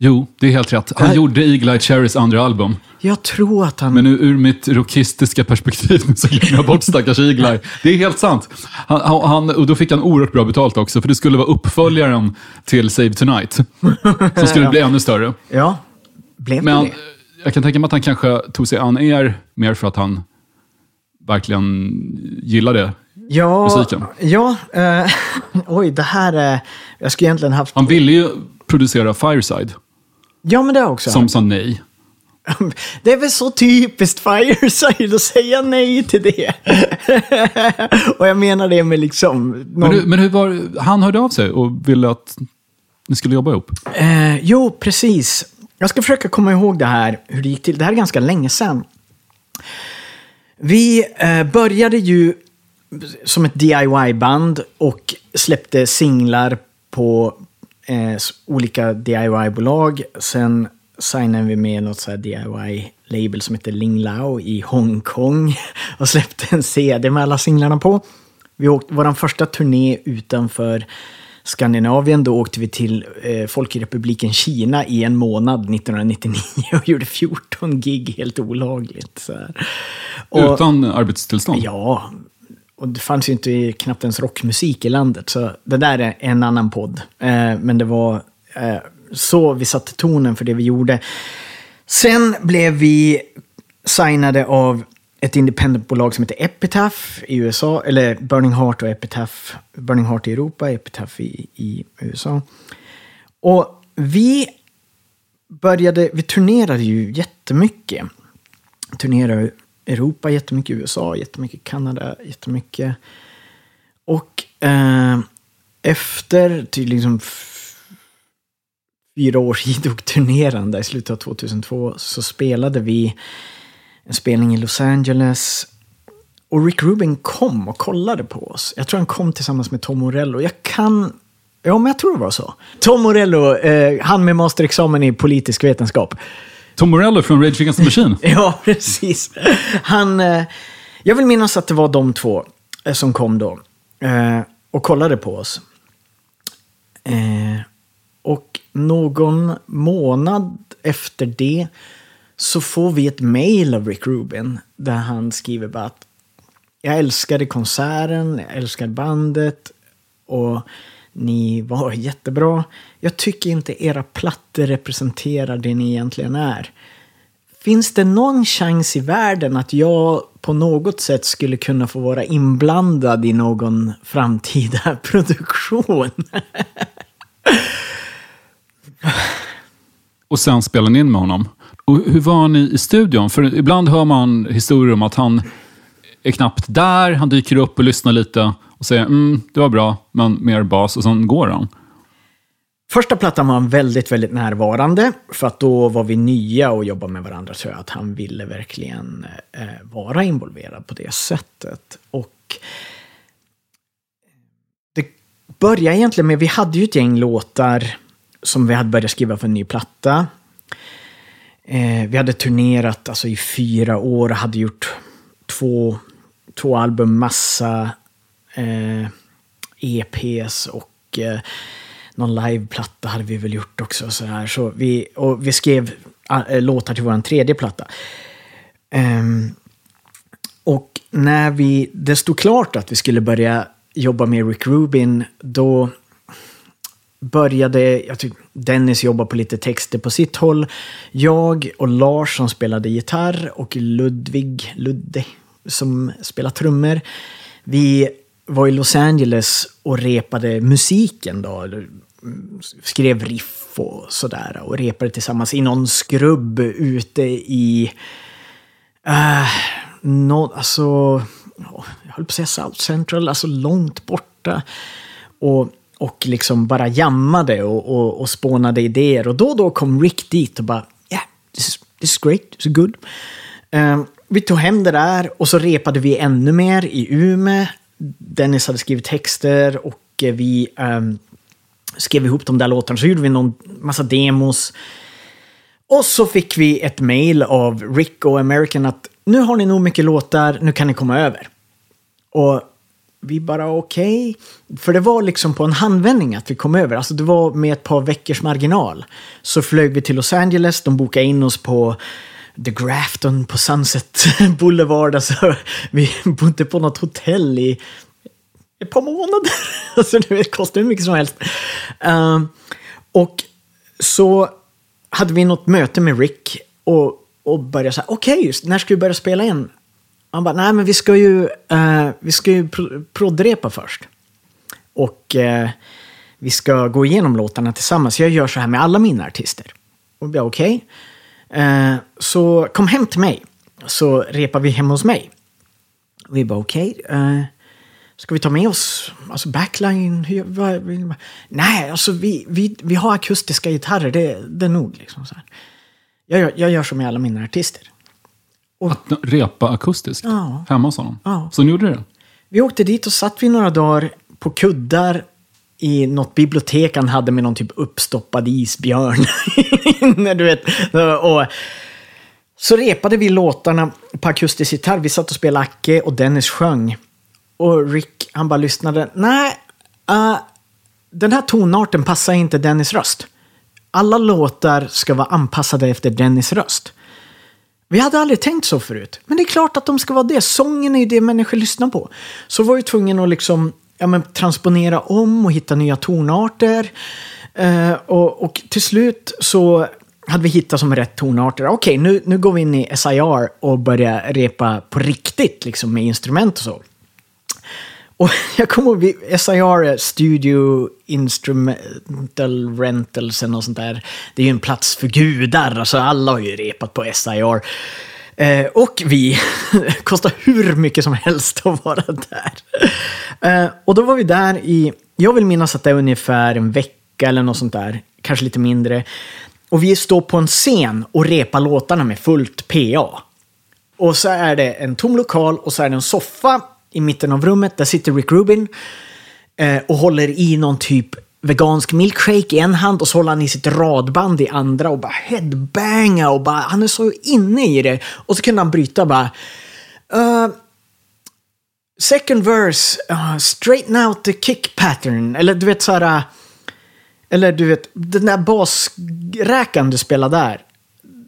Jo, det är helt rätt. Han gjorde Eagle Eye Cherrys andra album. Jag tror att han... Men ur, ur mitt rockistiska perspektiv nu så glömmer jag bort stackars Eagle Eye. Det är helt sant. Han, han, och då fick han oerhört bra betalt också, för det skulle vara uppföljaren till Save Tonight. Som skulle bli ännu större. Ja, blev Men det eh, jag kan tänka mig att han kanske tog sig an er mer för att han verkligen gillade Ja, musiken. ja eh, oj, det här är... Jag skulle egentligen haft... Han ville ju producera Fireside, Ja, men det också. som sa nej. Det är väl så typiskt Fireside att säga nej till det. och jag menar det med liksom... Någon... Men, hur- men hur var Han hörde av sig och ville att ni skulle jobba ihop. Eh, jo, precis. Jag ska försöka komma ihåg det här, hur det gick till. Det här är ganska länge sedan. Vi eh, började ju som ett DIY-band och släppte singlar på eh, olika DIY-bolag. Sen signade vi med något så DIY-label som heter Ling Lao i Hongkong och släppte en CD med alla singlarna på. Vi åkte, vår första turné utanför Skandinavien, då åkte vi till eh, Folkrepubliken Kina i en månad 1999 och gjorde 14 gig helt olagligt. Och- Utan arbetstillstånd. Ja, och det fanns ju inte knappt ens rockmusik i landet. Så det där är en annan podd. Eh, men det var eh, så vi satte tonen för det vi gjorde. Sen blev vi signade av ett independentbolag som heter Epitaph i USA. Eller Burning Heart och Epitaph. Burning Heart i Europa, Epitaph i, i USA. Och vi började, vi turnerade ju jättemycket. Turnerade Europa jättemycket, USA jättemycket, Kanada jättemycket. Och eh, efter till liksom fyra års idog turnerande i slutet av 2002 så spelade vi en spelning i Los Angeles. Och Rick Rubin kom och kollade på oss. Jag tror han kom tillsammans med Tom Morello. Jag kan... Ja, men jag tror det var så. Tom Morello, eh, han med masterexamen i politisk vetenskap. Tom Morello från Rage Against the Machine. Ja, precis. Han, eh, jag vill minnas att det var de två eh, som kom då eh, och kollade på oss. Eh, och någon månad efter det så får vi ett mail av Rick Rubin där han skriver bara att jag älskade konserten, jag älskar bandet och ni var jättebra. Jag tycker inte era plattor representerar det ni egentligen är. Finns det någon chans i världen att jag på något sätt skulle kunna få vara inblandad i någon framtida produktion? Och sen spelade ni in med honom. Och hur var ni i studion? För ibland hör man historier om att han är knappt där, han dyker upp och lyssnar lite och säger mm, det var bra, men mer bas och sen går de. Första plattan var han väldigt, väldigt närvarande. För att då var vi nya och jobbade med varandra. Så jag att han ville verkligen eh, vara involverad på det sättet. Och det började egentligen med, vi hade ju ett gäng låtar som vi hade börjat skriva för en ny platta. Eh, vi hade turnerat alltså, i fyra år och hade gjort två, två album, massa eh, EPs och eh, någon liveplatta hade vi väl gjort också. Så, här. så vi, och vi skrev äh, låtar till vår tredje platta. Um, och när vi, det stod klart att vi skulle börja jobba med Rick Rubin, då började jag tyck, Dennis jobba på lite texter på sitt håll. Jag och Lars som spelade gitarr och Ludvig, Ludde, som spelar trummor. Vi var i Los Angeles och repade musiken då skrev riff och sådär och repade tillsammans i någon skrubb ute i... Äh, uh, no, alltså, jag höll på att säga South Central, alltså långt borta. Och, och liksom bara jammade och, och, och spånade idéer. Och då och då kom Rick dit och bara, yeah, this is, this is great, this is good. Uh, vi tog hem det där och så repade vi ännu mer i Umeå. Dennis hade skrivit texter och eh, vi um, skrev ihop de där låtarna. Så gjorde vi någon massa demos. Och så fick vi ett mail av Rick och American att nu har ni nog mycket låtar, nu kan ni komma över. Och vi bara okej. Okay. För det var liksom på en handvändning att vi kom över. Alltså det var med ett par veckors marginal. Så flög vi till Los Angeles, de bokade in oss på The Grafton på Sunset Boulevard. Alltså, vi bodde på något hotell i ett par månader. alltså det kostar hur mycket som helst. Uh, och så hade vi något möte med Rick och, och började säga okej, okay, när ska vi börja spela in? Han bara, nej men vi ska ju, uh, vi ska ju pro proddrepa först. Och uh, vi ska gå igenom låtarna tillsammans. Jag gör så här med alla mina artister. Och jag okej. Okay. Uh, så kom hem till mig. Så repar vi hemma hos mig. Och vi bara okej. Okay. Ska vi ta med oss alltså backline? Nej, alltså vi, vi, vi har akustiska gitarrer, det, det är nog. Liksom så här. Jag, jag gör som med alla mina artister. Och, att repa akustiskt? Ja. Hemma hos honom? Ja. Så ni gjorde det? Vi åkte dit och satt vi några dagar på kuddar i något bibliotek han hade med någon typ uppstoppad isbjörn. du vet. Och, så repade vi låtarna på akustisk gitarr. Vi satt och spelade Acke och Dennis sjöng. Och Rick, han bara lyssnade. Nej, uh, den här tonarten passar inte Dennis röst. Alla låtar ska vara anpassade efter Dennis röst. Vi hade aldrig tänkt så förut. Men det är klart att de ska vara det. Sången är ju det människor lyssnar på. Så var vi tvungna att liksom, ja, men, transponera om och hitta nya tonarter. Eh, och, och, till slut så hade vi hittat som rätt tonarter. Okej, okay, nu, nu går vi in i SIR och börjar repa på riktigt liksom med instrument och så. Och jag kommer ihåg, SIR, Studio Instrumental Rentals och sånt där. Det är ju en plats för gudar, alltså alla har ju repat på SIR. Eh, och vi, kostar hur mycket som helst att vara där. Eh, och då var vi där i, jag vill minnas att det är ungefär en vecka eller något sånt där, kanske lite mindre. Och vi står på en scen och repar låtarna med fullt PA. Och så är det en tom lokal och så är det en soffa i mitten av rummet. Där sitter Rick Rubin eh, och håller i någon typ vegansk milkshake i en hand och så håller han i sitt radband i andra och bara headbanga och bara, han är så inne i det. Och så kunde han bryta bara. Uh, second verse, uh, straighten out the kick pattern. Eller du vet så här. Uh, eller du vet, den där basräkan du spelar där.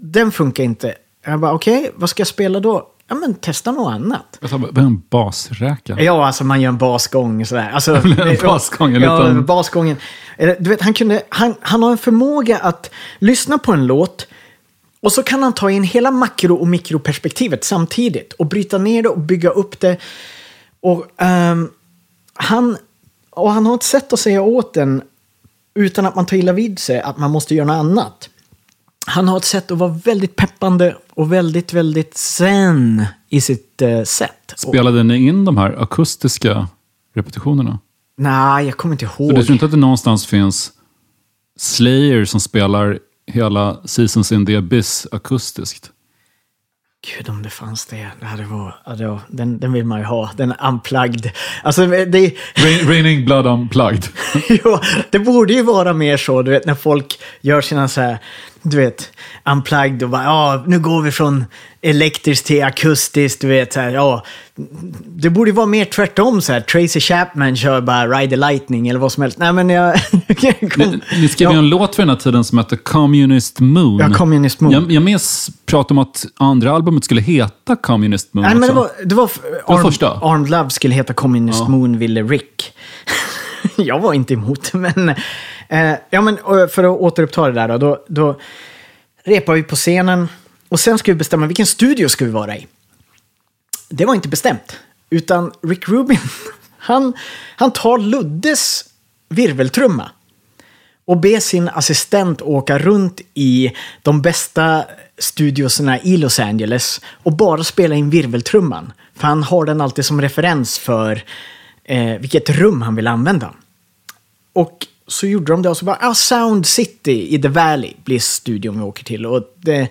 Den funkar inte. Jag bara okej, okay, vad ska jag spela då? Ja men testa något annat. Tar bara, en basräka. Ja, alltså man gör en basgång sådär. Alltså, En basgång, en ja, liten- basgången. Du vet, han, kunde, han, han har en förmåga att lyssna på en låt och så kan han ta in hela makro och mikroperspektivet samtidigt och bryta ner det och bygga upp det. Och, ehm, han, och han har ett sätt att säga åt den utan att man tar illa vid sig att man måste göra något annat. Han har ett sätt att vara väldigt peppande och väldigt, väldigt zen i sitt eh, sätt. Spelade ni in de här akustiska repetitionerna? Nej, jag kommer inte Så ihåg. du tror inte att det någonstans finns Slayer som spelar hela Seasons in the Abyss akustiskt? Gud, om det fanns det. det, hade varit, ja, den, den vill man ju ha. Den är unplugged. Alltså, det, Rain, Raining Blood Unplugged. ja, det borde ju vara mer så, du vet, när folk gör sina så här, du vet, unplugged och bara, ja, nu går vi från elektriskt till akustiskt, du vet, så här, ja. Det borde vara mer tvärtom så här. Tracy Chapman kör bara Ride the Lightning eller vad som helst. Nej, men jag... Ni, ni skrev ju Ja. en låt för den här tiden som hette Communist Moon. Ja, Communist Moon. Jag, jag minns prat om att andra albumet skulle heta Communist Moon Nej, men det var, det var, Armed, första. Armed Love skulle heta Communist Ja. Moon, ville Rick. jag var inte emot, men... Eh, ja, men för att återuppta det där då, då, då repar vi på scenen och sen ska vi bestämma vilken studio ska vi vara i. Det var inte bestämt, utan Rick Rubin, han, han tar Luddes virveltrumma och ber sin assistent åka runt i de bästa studioserna i Los Angeles och bara spela in virveltrumman. För han har den alltid som referens för eh, vilket rum han vill använda. Och så gjorde de det och så bara, ah, Sound City i The Valley blir studion vi åker till. Och det,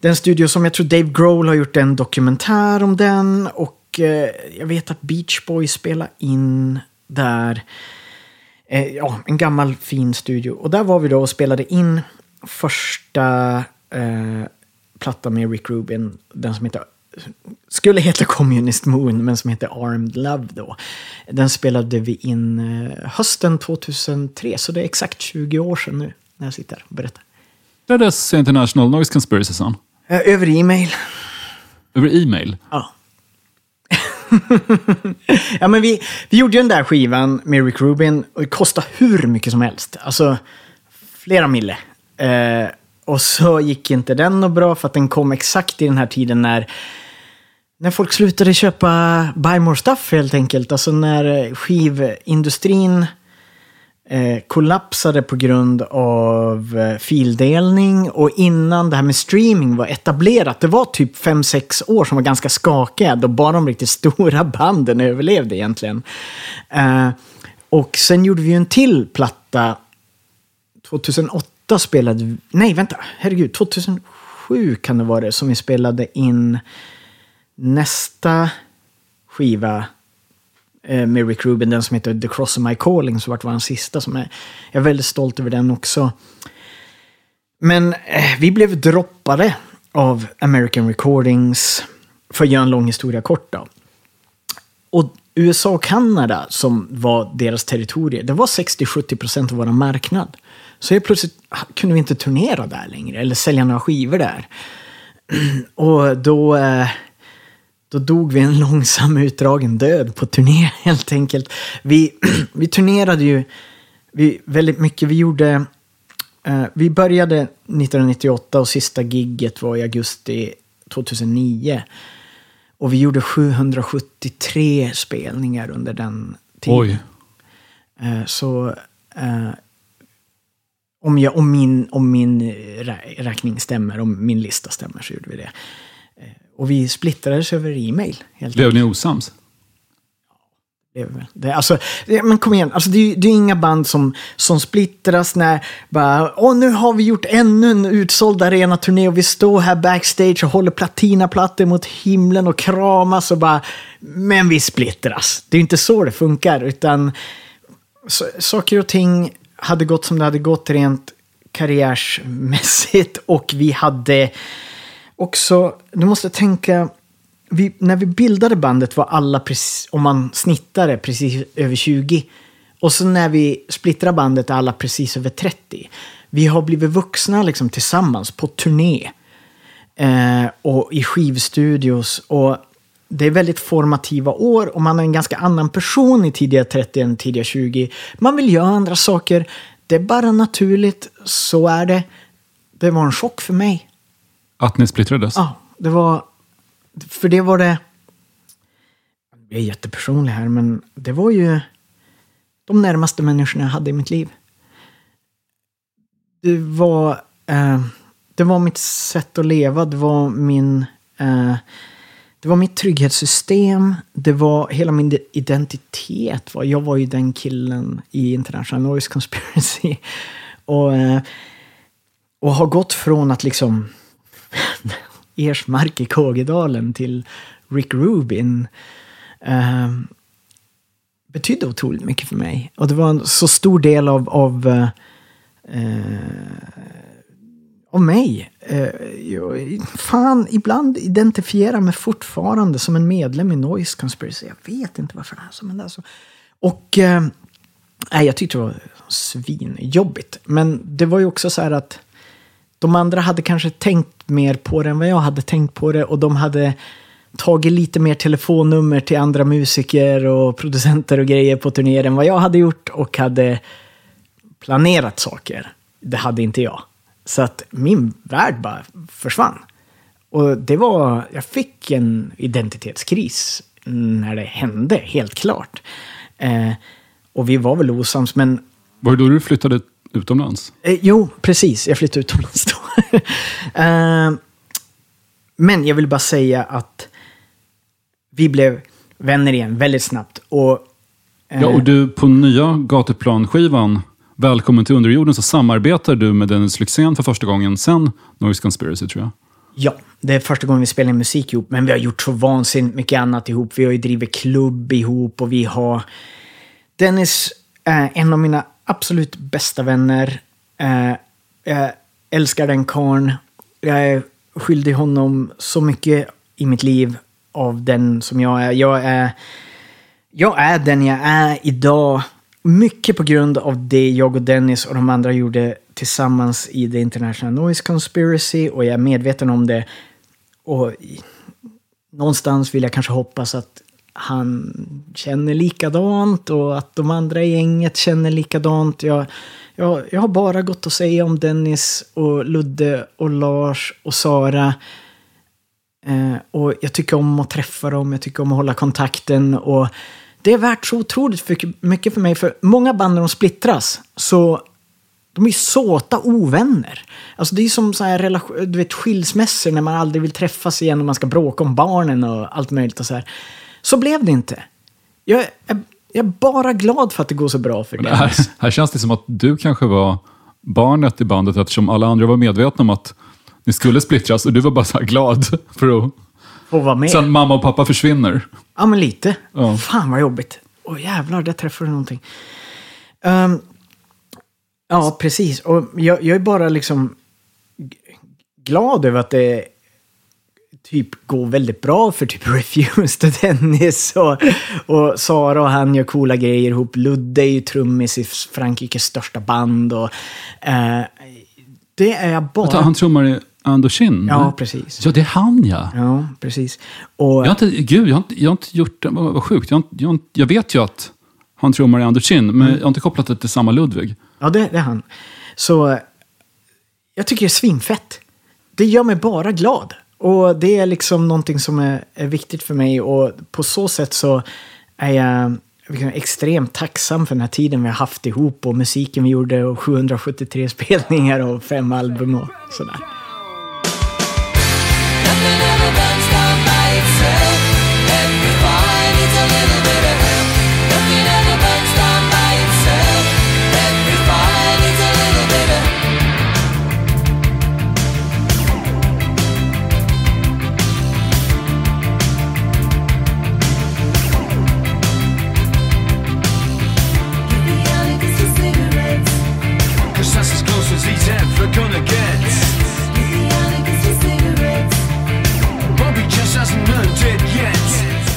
den studio som jag tror Dave Grohl har gjort en dokumentär om den. Och eh, jag vet att Beach Boys spelar in där. Eh, ja, en gammal fin studio. Och där var vi då och spelade in första eh, plattan med Rick Rubin. Den som heter, skulle heta Communist Moon, men som heter Armed Love då. Den spelade vi in eh, hösten 2003, så det är exakt 20 år sedan nu när jag sitter och berättar. Spelades International Noise Conspiracy Son? Eh, över e-mail. Över e-mail? Ja. ja, men vi, vi gjorde ju den där skivan med Rick Rubin och det kostade hur mycket som helst. Alltså, flera mille. Eh, och så gick inte den något bra för att den kom exakt i den här tiden när, när folk slutade köpa Buy More Stuff helt enkelt. Alltså när skivindustrin eh, kollapsade på grund av eh, fildelning och innan det här med streaming var etablerat. Det var typ 5-6 år som var ganska skakiga då bara de riktigt stora banden överlevde egentligen. Eh, och sen gjorde vi ju en till platta 2008 spelade vi, nej vänta, herregud, 2007 kan det vara det som vi spelade in nästa skiva eh, med Rick Rubin, den som heter The Cross of My Calling, som vart den sista. Som är, jag är väldigt stolt över den också. Men eh, vi blev droppade av American Recordings, för att göra en lång historia kort då. Och USA och Kanada, som var deras territorier, det var 60-70% av vår marknad. Så helt plötsligt ah, kunde vi inte turnera där längre, eller sälja några skivor där. Och då, eh, då dog vi en långsam utdragen död på turné helt enkelt. Vi, vi turnerade ju vi, väldigt mycket. Vi gjorde... Eh, vi började 1998 och sista gigget var i augusti 2009. Och vi gjorde 773 spelningar under den tiden. Oj. Eh, så eh, om, jag, om, min, om min rä- räkning stämmer, om min lista stämmer så gjorde vi det. Och vi splittrades över e-mail. Helt Blev ni osams? det alltså, det, men kom igen, alltså, det, det är inga band som, som splittras när bara, Åh, nu har vi gjort ännu en utsåld arenaturné och vi står här backstage och håller platinaplattor mot himlen och kramas och bara, men vi splittras. Det är inte så det funkar, utan så, saker och ting hade gått som det hade gått rent karriärsmässigt och vi hade också, du måste tänka, vi, när vi bildade bandet var alla, precis, om man snittade, precis över 20. Och så när vi splittrar bandet är alla precis över 30. Vi har blivit vuxna liksom tillsammans på turné. Eh, och i skivstudios. Och det är väldigt formativa år och man är en ganska annan person i tidiga 30 än tidiga 20. Man vill göra andra saker. Det är bara naturligt. Så är det. Det var en chock för mig. Att ni splittrades? Ja, det var... För det var det... Jag är jättepersonlig här, men det var ju de närmaste människorna jag hade i mitt liv. Det var... Eh, det var mitt sätt att leva. Det var min... Eh, det var mitt trygghetssystem. Det var hela min identitet. Jag var ju den killen i International Noise Conspiracy. Och, eh, och har gått från att liksom Ersmark i Kågedalen till Rick Rubin eh, betydde otroligt mycket för mig. Och det var en så stor del av, av, eh, eh av mig. Eh, jag, fan, ibland identifierar mig fortfarande som en medlem i Noise Conspiracy. Jag vet inte varför det är så, men det är så. Och eh, jag tyckte det var svinjobbigt. Men det var ju också så här att de andra hade kanske tänkt mer på det än vad jag hade tänkt på det och de hade tagit lite mer telefonnummer till andra musiker och producenter och grejer på turnéer än vad jag hade gjort och hade planerat saker. Det hade inte jag. Så att min värld bara försvann. Och det var, jag fick en identitetskris när det hände, helt klart. Eh, och vi var väl osams, men Var det då du flyttade utomlands? Eh, jo, precis. Jag flyttade utomlands då. eh, men jag vill bara säga att vi blev vänner igen väldigt snabbt. Och, eh, Ja, och du på nya Gatuplan-skivan Välkommen till underjorden så samarbetar du med Dennis Lyxzén för första gången sen Noise Conspiracy tror jag. Ja, det är första gången vi spelar in musik ihop. Men vi har gjort så vansinnigt mycket annat ihop. Vi har ju drivit klubb ihop och vi har... Dennis är en av mina absolut bästa vänner. Eh, jag älskar den karln. Jag är skyldig honom så mycket i mitt liv av den som jag är. Jag är, jag är den jag är idag. Mycket på grund av det jag och Dennis och de andra gjorde tillsammans i The International Noise Conspiracy och jag är medveten om det. Och någonstans vill jag kanske hoppas att han känner likadant och att de andra i gänget känner likadant. Jag, jag, jag har bara gått att säga om Dennis och Ludde och Lars och Sara. Eh, och jag tycker om att träffa dem, jag tycker om att hålla kontakten. Och det är värt så otroligt mycket- mycket för mig. För många band när de splittras så de är såta ovänner. Alltså det är som så här relation, du vet, skilsmässor när man aldrig vill träffas igen och man ska bråka om barnen och allt möjligt och så här. Så blev det inte. Jag är, jag är bara glad för att det går så bra för Men här, här känns det som att du kanske var barnet i bandet eftersom alla andra var medvetna om att ni skulle splittras och du var bara så här glad för att... Få vara med. Sen mamma och pappa försvinner. Ja, men lite. Ja. Fan vad jobbigt. Åh jävlar, där träffade du någonting. Ehm, ja, precis. Och jag, jag är bara liksom glad över att det typ går väldigt bra för typ Refused och Dennis och, och Sara och han gör coola grejer ihop. Ludde är ju trummis i Frankrikes största band och eh, det är bara... Vänta, Han trummar i Andoshin? Ja, precis. Ja, det är han ja. Ja, precis. Och, Jag har inte, gud, jag har inte, jag har inte gjort det. Vad, vad sjukt. Jag, har jag, har jag vet ju att han trummar i Andoshin, men Mm. jag har inte kopplat det till samma Ludvig. Ja, det, det är han. Så jag tycker det är svinfett. Det gör mig bara glad. Och det är liksom någonting som är, är viktigt för mig. Och på så sätt så är jag liksom extremt tacksam för den här tiden vi har haft ihop och musiken vi gjorde och 773 spelningar och fem album och sådär.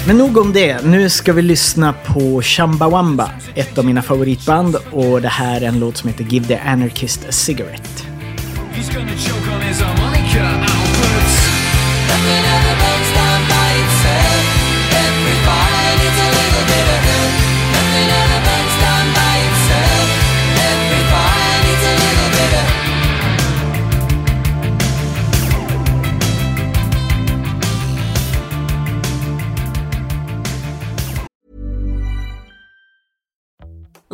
Men nog om det. Nu ska vi lyssna på Chumbawamba, ett av mina favoritband. Och det här är en låt som heter Give the Anarchist a Cigarette.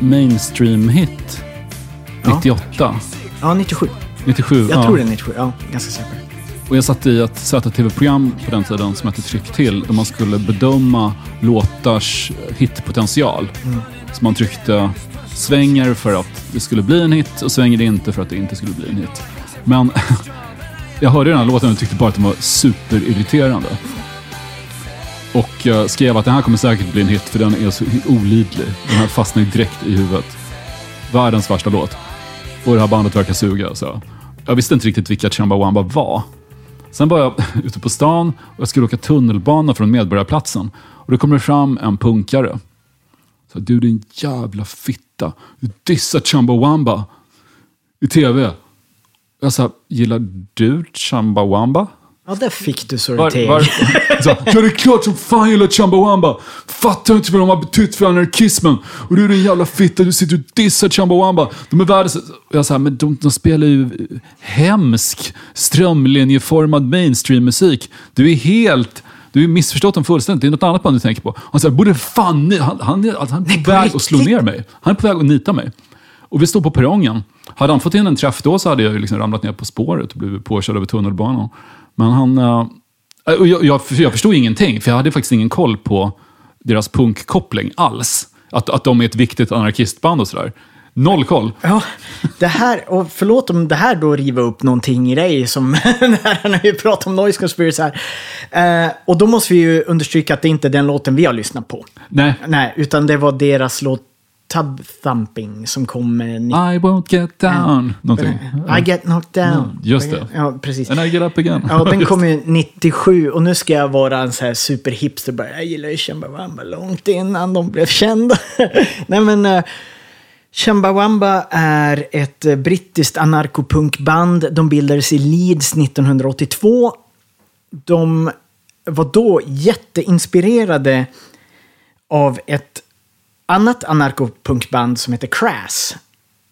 mainstream-hit 98. Ja, 97. 97. Jag ja. tror det är 97. Ja, ganska säker. Och jag satt i ett ZTV-program på den tiden som hette Tryck till, där man skulle bedöma låtars hitpotential. Så man tryckte svänger för att det skulle bli en hit och svänger det inte för att det inte skulle bli en hit. Men jag hörde den här låten och tyckte bara att den var superirriterande. Och skrev att den här kommer säkert bli en hit för den är så olidlig. Den här fastnar ju direkt i huvudet. Världens värsta låt. Och det här bandet verkar suga. Så. Jag visste inte riktigt vilka Chumbawamba var. Sen var jag ute på stan och jag skulle åka tunnelbana från Medborgarplatsen. Och då kommer det fram en punkare. Så, du din jävla fitta. Du dissar Chumbawamba i tv. Jag sa, gillar du Chumbawamba? Ja, där fick du så det Var, var, så, ja, det är klart som fan gillar Chumbawamba. Fattar inte vad de har betytt för anarkismen. Och du är en jävla fitta, du sitter och dissar Chumbawamba. De är världens... Jag sa, men de, de spelar ju hemsk, strömlinjeformad mainstream-musik. Du är helt... Du har missförstått dem fullständigt. Det är något annat band du tänker på. Han säger, borde fan ni... Han, han, är- han är på väg att slå ner mig. Han är på väg att nita mig. Och vi stod på perrongen. Hade han fått in en träff då så hade jag ju liksom ramlat ner på spåret och blivit påkörd över tunnelbanan. Men han... eh, och jag, jag, jag förstod ingenting, för jag hade faktiskt ingen koll på deras punkkoppling alls. Att, att de är ett viktigt anarkistband och sådär. Noll koll. Ja, det här, och förlåt om det här då river upp någonting i dig som, när ju pratat om noise conspiracy här. Eh, och då måste vi ju understryka att det inte är den låten vi har lyssnat på. Nej. Nej, utan det var deras låt Tub Thumping som kom... eh, ni- I won't get down. Någonting. I get knocked down. Ja, just det. Ja, precis. And I get up again. Ja, den kom ju 97 och nu ska jag vara en så här superhipster. Bara, jag gillar ju Chumbawamba långt innan de blev kända. Nej men, uh, Chumbawamba är ett uh, brittiskt anarkopunkband. De bildades i Leeds 1982. De var då jätteinspirerade av ett annat anarkopunkband som heter Crass.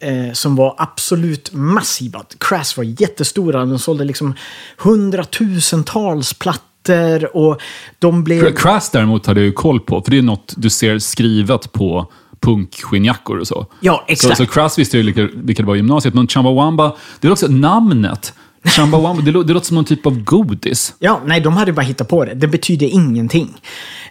Eh, som var absolut massiva. Crass var jättestora. De sålde liksom hundratusentals plattor och de blev... Crass däremot hade jag ju koll på, för det är något du ser skrivet på punkskinnjackor och så. Ja, exakt. Så, så Crass visste jag vilka, vilka det var i gymnasiet, men Chumbawamba, det är också namnet. Chumbawamba, det, lå- det låter som någon typ av godis. Ja, nej, de hade bara hittat på det. Det betyder ingenting.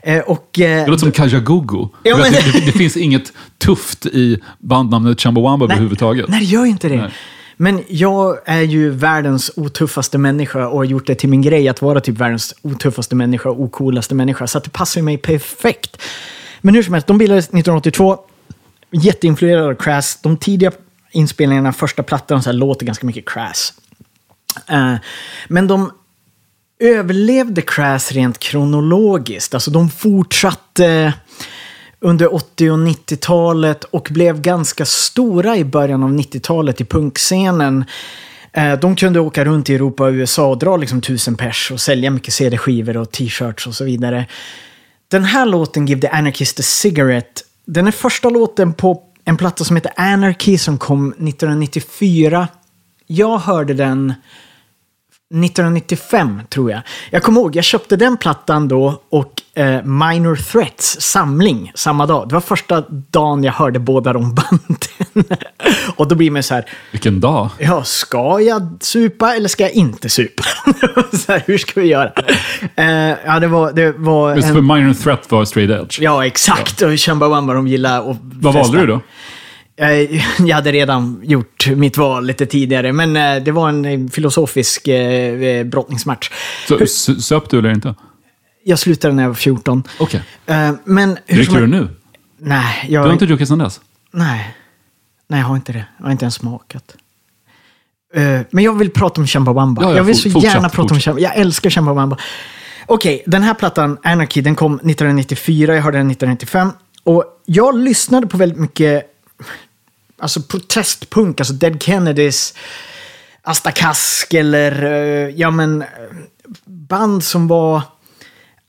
Eh, och... Eh, Det låter som Kajagogo. Ja, men- det, det, det finns inget tufft i bandnamnet Chumbawamba överhuvudtaget. Nej, det gör ju inte det. Nej. Men jag är ju världens otuffaste människa och har gjort det till min grej att vara typ världens otuffaste människa och ocoolaste människa. Så att det passar ju mig perfekt. Men hur som helst, de bildades 1982. Jätteinfluerade av Crass. De tidiga inspelningarna, första plattan, så här, låter ganska mycket Crass. Eh, men de överlevde Crass rent kronologiskt. Alltså de fortsatte under 80 och 90-talet och blev ganska stora i början av 90-talet i punkscenen. Eh, de kunde åka runt i Europa och USA och dra liksom tusen pers och sälja mycket CD-skivor och t-shirts och så vidare. Den här låten, Give the Anarchist a Cigarette, den är första låten på en platta som heter Anarchy som kom 1994. Jag hörde den 1995 tror jag. Jag kommer ihåg, jag köpte den plattan då och eh, Minor Threats samling samma dag. Det var första dagen jag hörde båda de banden. och då blir man så här, Vilken dag. ja, ska jag supa eller ska jag inte supa? så här, hur ska vi göra? Eh, ja, det var, det var Just en- för Minor Threat var straight edge. Ja, exakt. Och Chumbawamba de gillar att Vad valde du då? Eh, Jag hade redan gjort mitt val lite tidigare, men eh, det var en eh, filosofisk brottningsmatch. Så, söp du eller inte? Jag slutade när jag var 14. Okej. Men hur Dricker du nu? Nej, Du jag, har inte druckit sedan dess? nej. nej, jag har inte det. Jag har inte ens smakat. Men jag vill prata om Chumbawamba. Ja, ja, jag vill så fortsätt, gärna prata om fortsätt. Chumbawamba. Jag älskar Chumbawamba. Okej, den här plattan, Anarchy, den kom 1994. Jag hörde den 1995. Och jag lyssnade på väldigt mycket alltså protestpunk, alltså Dead Kennedys, Asta Kask eller eh, ja men eh, band som var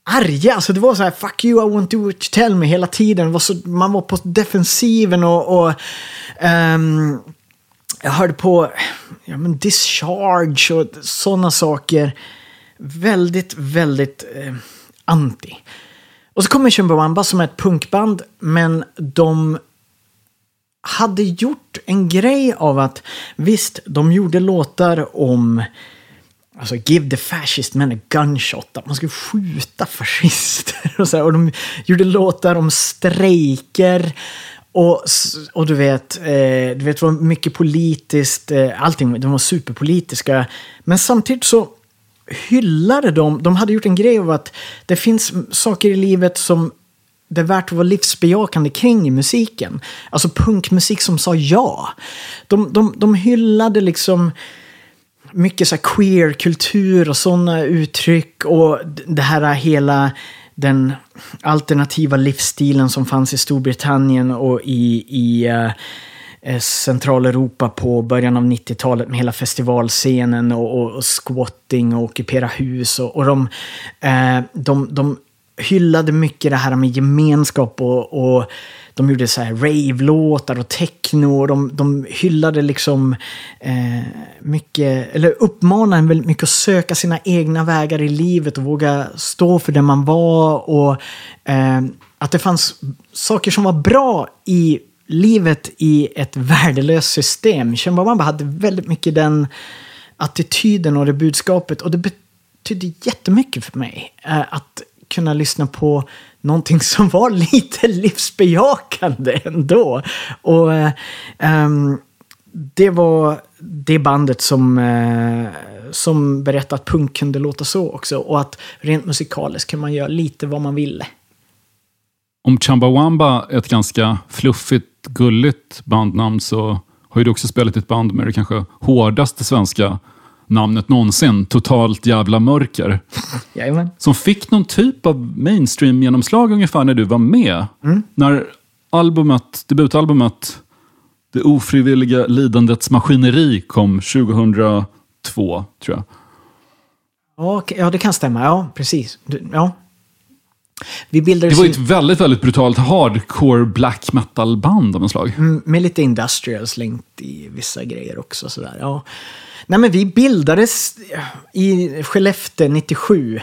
arga. Alltså det var så här fuck you, I want to what you tell me hela tiden. Det var så, man var på defensiven och, och um, jag hörde på ja, men discharge och sådana saker. Väldigt, väldigt eh, anti. Och så kommer Chumbawamba som är ett punkband, men de hade gjort en grej av att visst, de gjorde låtar om Alltså, give the fascist men a gunshot. Att man skulle skjuta fascister. Och, så här, och de gjorde låtar om strejker. Och, och du vet, eh, du vet, det var mycket politiskt. Eh, allting, de var superpolitiska. Men samtidigt så hyllade de, de hade gjort en grej av att det finns saker i livet som det är värt att vara livsbejakande kring i musiken. Alltså punkmusik som sa ja. De, de, de hyllade liksom mycket så här queer-kultur och sådana uttryck och det här hela den alternativa livsstilen som fanns i Storbritannien och i, i eh, eh Centraleuropa på början av 90-talet med hela festivalscenen och, och, och squatting och ockupera hus. Och, och de, eh, de, de hyllade mycket det här med gemenskap och, och de gjorde så här rave-låtar och techno. Och de, de hyllade liksom eh, mycket, eller uppmanade en väldigt mycket att söka sina egna vägar i livet och våga stå för det man var. Och eh, att det fanns saker som var bra i livet i ett värdelöst system. Chumbawamba hade väldigt mycket den attityden och det budskapet. Och det betydde jättemycket för mig. Eh, att kunna lyssna på någonting som var lite livsbejakande ändå. Och eh, det var det bandet som, eh, som berättade att punk kunde låta så också. Och att rent musikaliskt kan man göra lite vad man ville. Om Chumbawamba är ett ganska fluffigt, gulligt bandnamn så har ju du också spelat i ett band med det kanske hårdaste svenska namnet någonsin, Totalt jävla mörker. Jajamän. Som fick någon typ av mainstream-genomslag ungefär när du var med. När albumet, debutalbumet Det ofrivilliga lidandets maskineri kom 2002, tror jag. Ja, det kan stämma. Ja, precis. Ja. Vi bildade Det var ju ett väldigt, väldigt brutalt hardcore black metal-band av något slag. Mm, med lite industrial slängt i vissa grejer också. Sådär. Ja. Nej, men vi bildades i Skellefteå 97.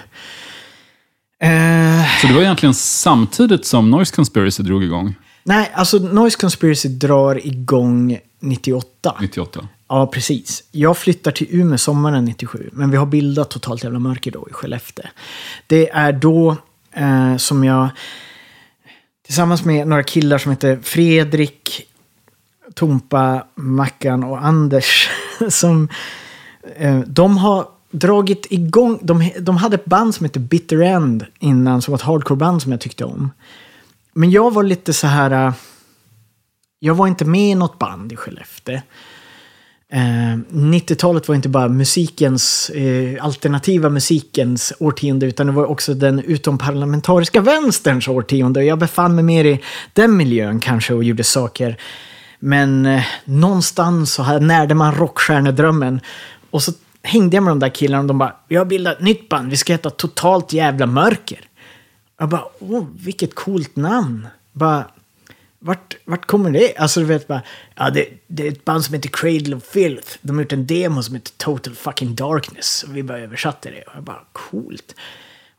Eh, Så det var egentligen samtidigt som Noise Conspiracy drog igång, nej, alltså Noise Conspiracy drar igång 98. 98. Ja, precis. Jag flyttar till Umeå sommaren 97, men vi har bildat Totalt Jävla Mörker då i Skellefteå. Det är då eh, som jag tillsammans med några killar som heter Fredrik, Tompa, Mackan och Anders som eh, de har dragit igång, de, de hade ett band som hette Bitter End innan som var ett hardcore-band som jag tyckte om. Men jag var lite så här, eh, jag var inte med i något band i Skellefteå. Eh, 90-talet var inte bara musikens, eh, alternativa musikens årtionde utan det var också den utomparlamentariska vänsterns årtionde. Jag befann mig mer i den miljön kanske och gjorde saker. Men eh, någonstans så här närde man rockstjärnedrömmen. Och så hängde jag med de där killarna och de bara, vi har bildat ett nytt band, vi ska heta Totalt Jävla Mörker. Jag bara, åh, vilket coolt namn. Bara, vart, vart kommer det? Alltså du vet bara, ja det, det är ett band som heter Cradle of Filth. De har gjort en demo som heter Total Fucking Darkness. Och vi bara översatte det och jag bara coolt.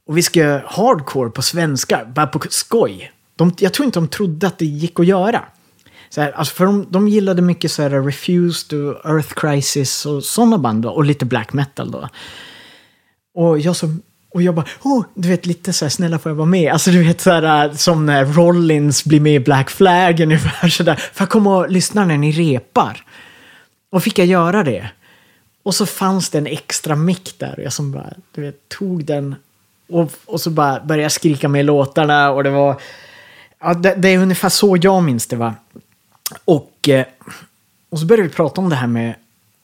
Och vi ska göra hardcore på svenska, bara på skoj. De, jag tror inte de trodde att det gick att göra. Så här, alltså för de, de gillade mycket så här Refused och Earth Crisis och sådana band då, och lite black metal då. Och jag som och jag bara, oh, du vet lite så här, snälla får jag vara med? Alltså du vet så här, äh, som när Rollins blir med i Black Flag ungefär sådär. Får jag komma och lyssna när ni repar? Och fick jag göra det. Och så fanns det en extra mick där och jag som bara, du vet, tog den och, och så bara började jag skrika med låtarna och det var, ja, det, det är ungefär så jag minns det va. Och, eh, och så började vi prata om det här med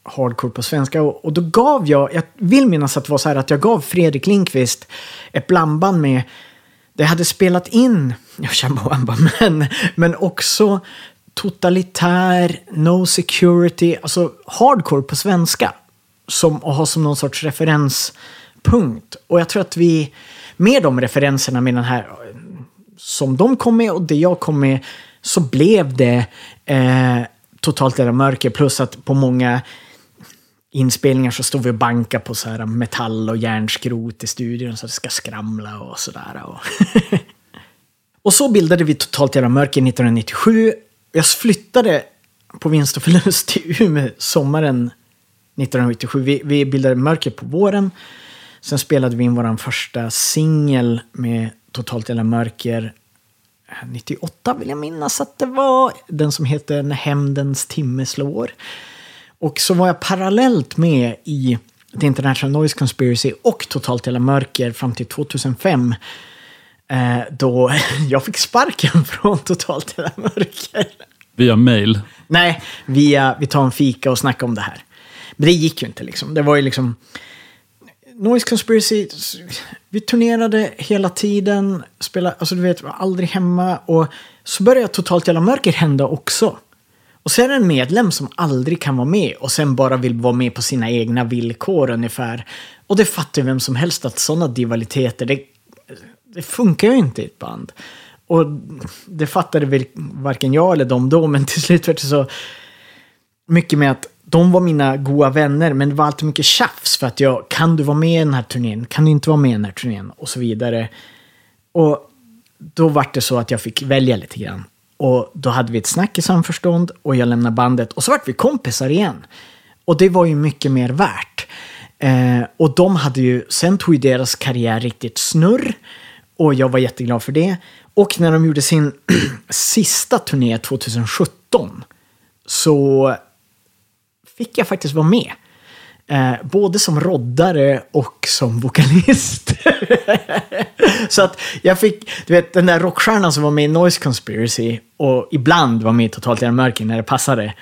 hardcore på svenska. Och, och då gav jag, jag vill minnas att det var så här att jag gav Fredrik Lindqvist ett blandband med, det hade spelat in, jag Shambamba, men, men också totalitär, no security, alltså hardcore på svenska. Som, att ha som någon sorts referenspunkt. Och jag tror att vi, med de referenserna med den här, som de kom med och det jag kom med, så blev det eh, totalt era mörker. Plus att på många inspelningar så stod vi och bankade på så här metall och järnskrot i studion så att det ska skramla och sådär. Och, och så bildade vi Totalt Jävla Mörker 1997. Jag flyttade på vinst och förlust till Umeå sommaren 1997. Vi, vi bildade Mörker på våren. Sen spelade vi in vår första singel med Totalt Jävla Mörker eh, 98 vill jag minnas att det var. Den som heter När hämndens timme slår. Och så var jag parallellt med i The International Noise Conspiracy och Totalt Hela Mörker fram till 2005. Eh, då jag fick sparken från Totalt Hela Mörker. Via mail? Nej, via vi tar en fika och snackar om det här. Men det gick ju inte liksom. Det var ju liksom... Noise Conspiracy, vi turnerade hela tiden, spelade, alltså du vet, var aldrig hemma. Och så började Totalt Jävla Mörker hända också. Och sen är det en medlem som aldrig kan vara med och sen bara vill vara med på sina egna villkor ungefär. Och det fattar ju vem som helst att sådana divaliteter, det, det funkar ju inte i ett band. Och det fattade väl varken jag eller de då, men till slut var det så mycket med att de var mina goda vänner, men det var alltid mycket tjafs för att jag, kan du vara med i den här turnén? Kan du inte vara med i den här turnén? Och så vidare. Och då var det så att jag fick välja lite grann. Och då hade vi ett snack i samförstånd och jag lämnade bandet och så vart vi kompisar igen. Och det var ju mycket mer värt. Eh, och de hade ju, sen tog ju deras karriär riktigt snurr. Och jag var jätteglad för det. Och när de gjorde sin sista turné 2017 så fick jag faktiskt vara med. Eh, både som roddare och som vokalist. så att jag fick, du vet den där rockstjärnan som var med i Noise Conspiracy och ibland var med i Totalt i Mörker när det passade.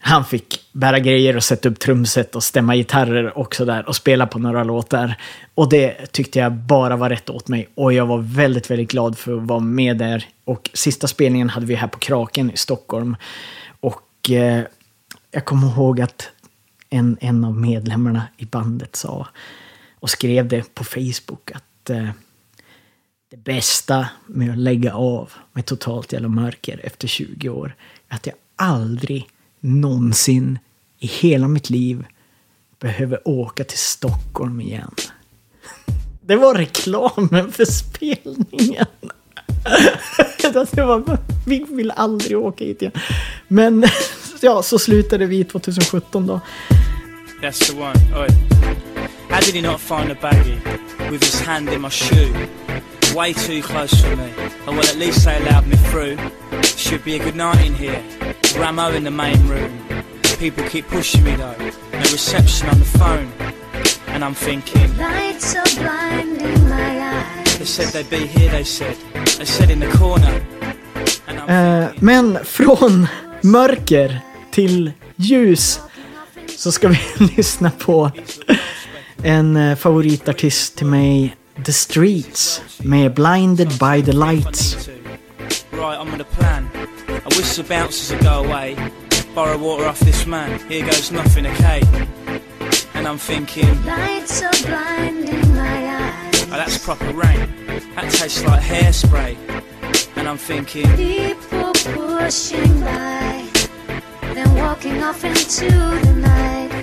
Han fick bära grejer och sätta upp trumset och stämma gitarrer och sådär och spela på några låtar. Och det tyckte jag bara var rätt åt mig och jag var väldigt, väldigt glad för att vara med där. Och sista spelningen hade vi här på Kraken i Stockholm. Och eh, jag kommer ihåg att en, en av medlemmarna i bandet sa och skrev det på Facebook att eh, det bästa med att lägga av med totalt jävla mörker efter 20 år är att jag aldrig någonsin i hela mitt liv behöver åka till Stockholm igen. Det var reklamen för spelningen. det var, vi vill aldrig åka hit igen. Men ja, så slutade vi 2017 då. That's the one. Oi. How did he not find a baggie with his hand in my shoe? Way too close for me. Oh well, at least they allowed me through. Should be a good night in here. Ramo in the main room. People keep pushing me though. No reception on the phone. And I'm thinking. Lights are blinding my eyes. They said they'd be here, they said. They said in the corner. And I'm Eh, men från mörker till ljus så ska vi lyssna på en eh, favoritartist till mig, The Streets, med Blinded by the Lights. Right, I'm on a plan. I wish the bouncers would go away. Borrow water off this man. Here goes nothing, okay? And I'm thinking, Lights are blinding my eyes. oh, that's proper rain. That tastes like hairspray. And I'm thinking, People rushing by,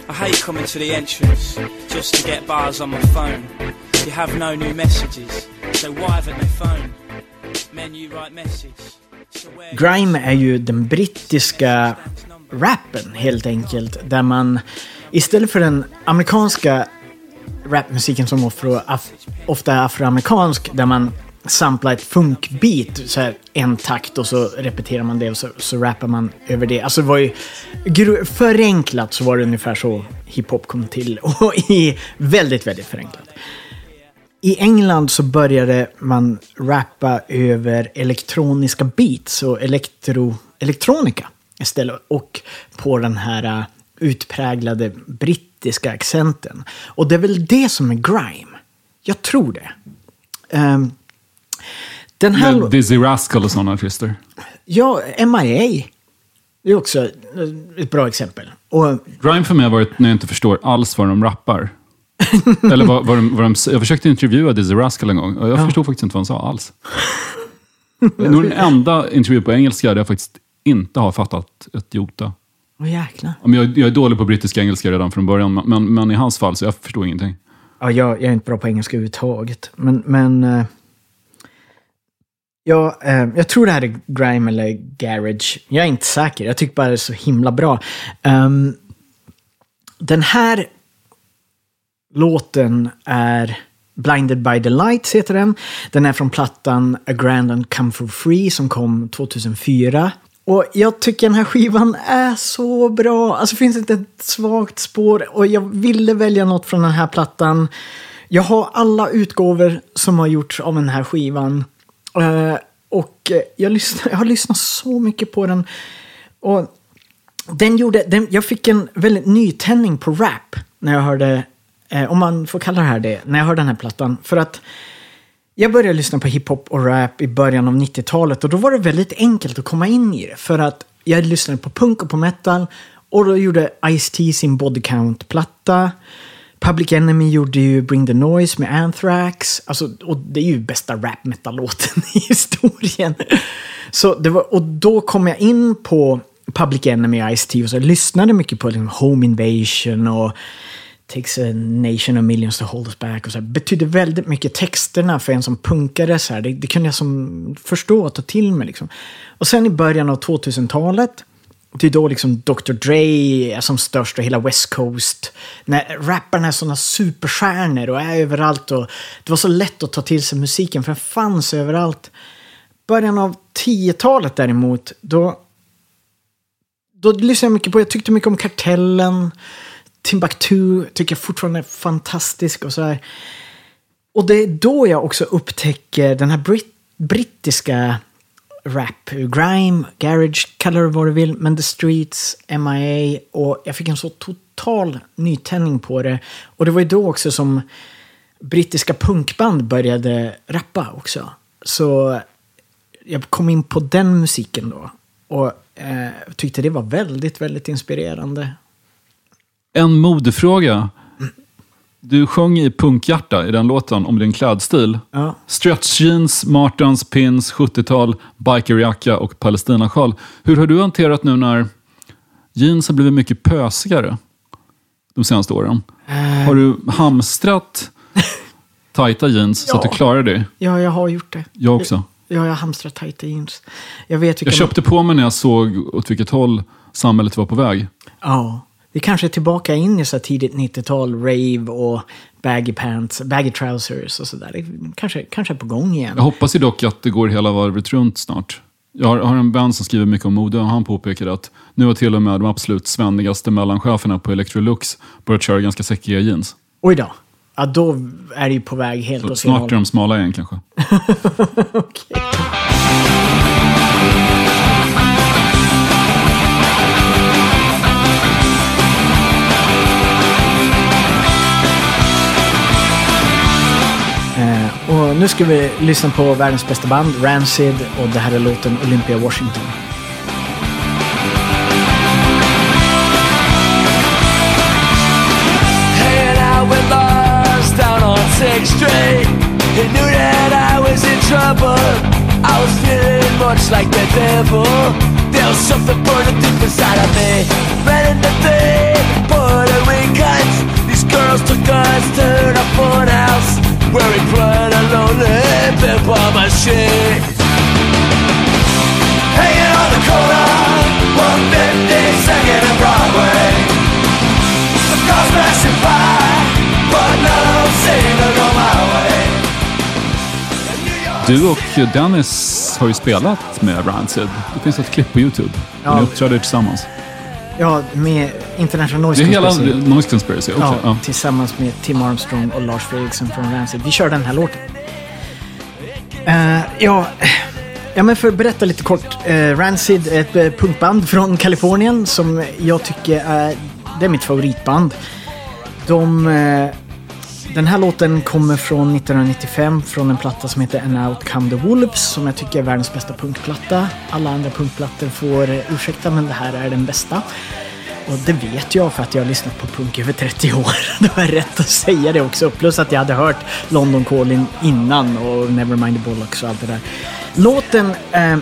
I hate coming to the entrance just to get bars on my phone. You have no new messages, so why haven't they phoned? Men, you write message. So Grime är ju den brittiska rappen helt enkelt. Där man istället för den amerikanska rapmusiken som ofta är afroamerikansk, där man sampla ett funkbeat, så här en takt och så repeterar man det och så, så rappar man över det. Alltså det var ju, förenklat så var det ungefär så hiphop kom till. Och i, väldigt, väldigt förenklat. I England så började man rappa över elektroniska beats och elektro, elektronika istället. Och på den här äh, utpräglade brittiska accenten. Och det är väl det som är grime. Jag tror det. Um, den här... Dizzy Rascal och sådana artister. Ja, MIA. Är också eh, ett bra exempel. Och Grime för mig har varit när jag inte förstår alls vad de rappar. Eller vad, vad, de, vad de, jag försökte intervjua Dizzy Rascal en gång och jag förstod faktiskt inte vad han sa alls. Det är nog den enda intervju på engelska där jag faktiskt inte har fattat ett jota. Åh jäklar. Ja, men Jag, jag är dålig på brittisk engelska redan från början, men, men i hans fall så jag förstår ingenting. Ja, jag, jag är inte bra på engelska överhuvudtaget. Men, men eh, ja, eh, jag tror det här är grime eller garage. Jag är inte säker. Jag tycker bara det är så himla bra. Um, den här låten är Blinded by the Lights heter den. Den är från plattan A Grand and Come For Free som kom 2004. Och jag tycker den här skivan är så bra. Alltså finns inte ett svagt spår. Och jag ville välja något från den här plattan. Jag har alla utgåvor som har gjorts av den här skivan. Eh, och eh, jag, lyssnar, jag har lyssnat så mycket på den. Och den gjorde, den, jag fick en väldigt nytändning på rap när jag hörde, eh, om man får kalla det här det, när jag hörde den här plattan. För att jag började lyssna på hiphop och rap i början av 90-talet och då var det väldigt enkelt att komma in i det. För att jag lyssnade på punk och på metal och då gjorde Ice-T sin Body Count-platta. Public Enemy gjorde ju Bring the Noise med Anthrax. Alltså, och det är ju bästa rap metal-låten i historien. Så det var, och då kom jag in på Public Enemy Ice-T och så lyssnade mycket på liksom, Home Invasion och Takes a nation of millions to hold us back. Och så här, betydde väldigt mycket texterna för en som punkare. Så här, det, det kunde jag som förstå och ta till mig. Liksom. Och sen i början av 2000-talet, det är då liksom Dr. Dre är som störst och hela West Coast. När rapparna är sådana superstjärnor och är överallt. Och det var så lätt att ta till sig musiken för den fanns överallt. Början av 10-talet däremot, då, då lyssnade jag mycket på, jag tyckte mycket om Kartellen. Timbuktu tycker jag fortfarande är fantastisk och så här. Och det är då jag också upptäcker den här brit brittiska rap, grime, garage, kalla det vad du vill, men The Streets, MIA och jag fick en så total nytändning på det. Och det var ju då också som brittiska punkband började rappa också. Så jag kom in på den musiken då och eh, tyckte det var väldigt, väldigt inspirerande. En modefråga. Du sjöng i Punkhjärta i den låten om din klädstil. Ja. Stretch jeans, Martens, pins, 70-tal, bikerjacka och palestinasjal. Hur har du hanterat nu när jeans har blivit mycket pösigare de senaste åren? Har du hamstrat tajta jeans så att du Ja. klarar dig? Ja, jag har gjort det. Jag också. Ja, jag har hamstrat tajta jeans. Jag vet vilka... Jag köpte på mig när jag såg åt vilket håll samhället var på väg. Ja. Vi kanske är tillbaka in i så tidigt 90-tal, rave och baggy pants, baggy trousers och sådär. Kanske, kanske är på gång igen. Jag hoppas ju dock att det går hela varvet runt snart. Jag har, har en vän som skriver mycket om mode och han påpekade att nu har till och med de absolut svennigaste mellancheferna på Electrolux börjat köra ganska säckiga jeans. Oj då. Ja, då är det ju på väg helt Så åt snart är de smala igen kanske. Eh, nu ska vi lyssna på världens bästa band, Rancid, och det här är låten Olympia Washington. Hanging out with Lars down on 6th Street. He knew that I was in trouble. I was feeling much like the devil. The was something burning deep inside of me. Ran. These girls took us to the house where we played a lonely pinball machine. Hanging on the corner, 152nd and Broadway. The cars passing by, but none of them seem to go my way. Du och Dennis har ju spelat med Rancid. Det finns ett klipp på YouTube. Ja. Ni uppträder tillsammans. Ja, med International Noise Det är hela Conspiracy. Noise Conspiracy också. Ja, Ja. tillsammans med Tim Armstrong och Lars Fredriksson från Rancid. Vi kör den här låten. Eh, ja, ja, men för att berätta lite kort. Uh, Rancid är ett eh, punkband från Kalifornien som jag tycker är, det är mitt favoritband. De, den här låten kommer från 1995 från en platta som heter And Out Come the Wolves som jag tycker är världens bästa punkplatta. Alla andra punkplattor får ursäkta men det här är den bästa. Och det vet jag för att jag har lyssnat på punk i över 30 år. Det var rätt att säga det också. Plus att jag hade hört London Calling innan och Nevermind the Bollocks och allt det där. Låten eh,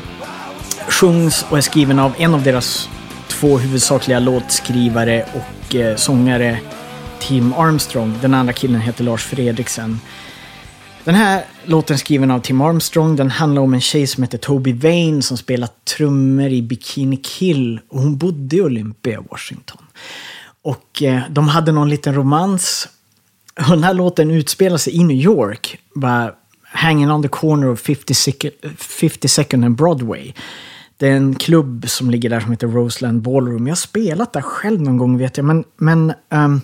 sjungs och är skriven av en av deras två huvudsakliga låtskrivare och eh, sångare Tim Armstrong. Den andra killen heter Lars Fredriksen. Den här låten är skriven av Tim Armstrong. Den handlar om en tjej som heter Toby Vane som spelar trummor i Bikini Kill. Och hon bodde i Olympia, Washington. Och eh, de hade någon liten romans. Och Den här låten utspelar sig i New York. Bara hanging on the corner of 52nd 52nd and Broadway. Det är en klubb som ligger där som heter Roseland Ballroom. Jag har spelat där själv någon gång vet jag. Men, men um,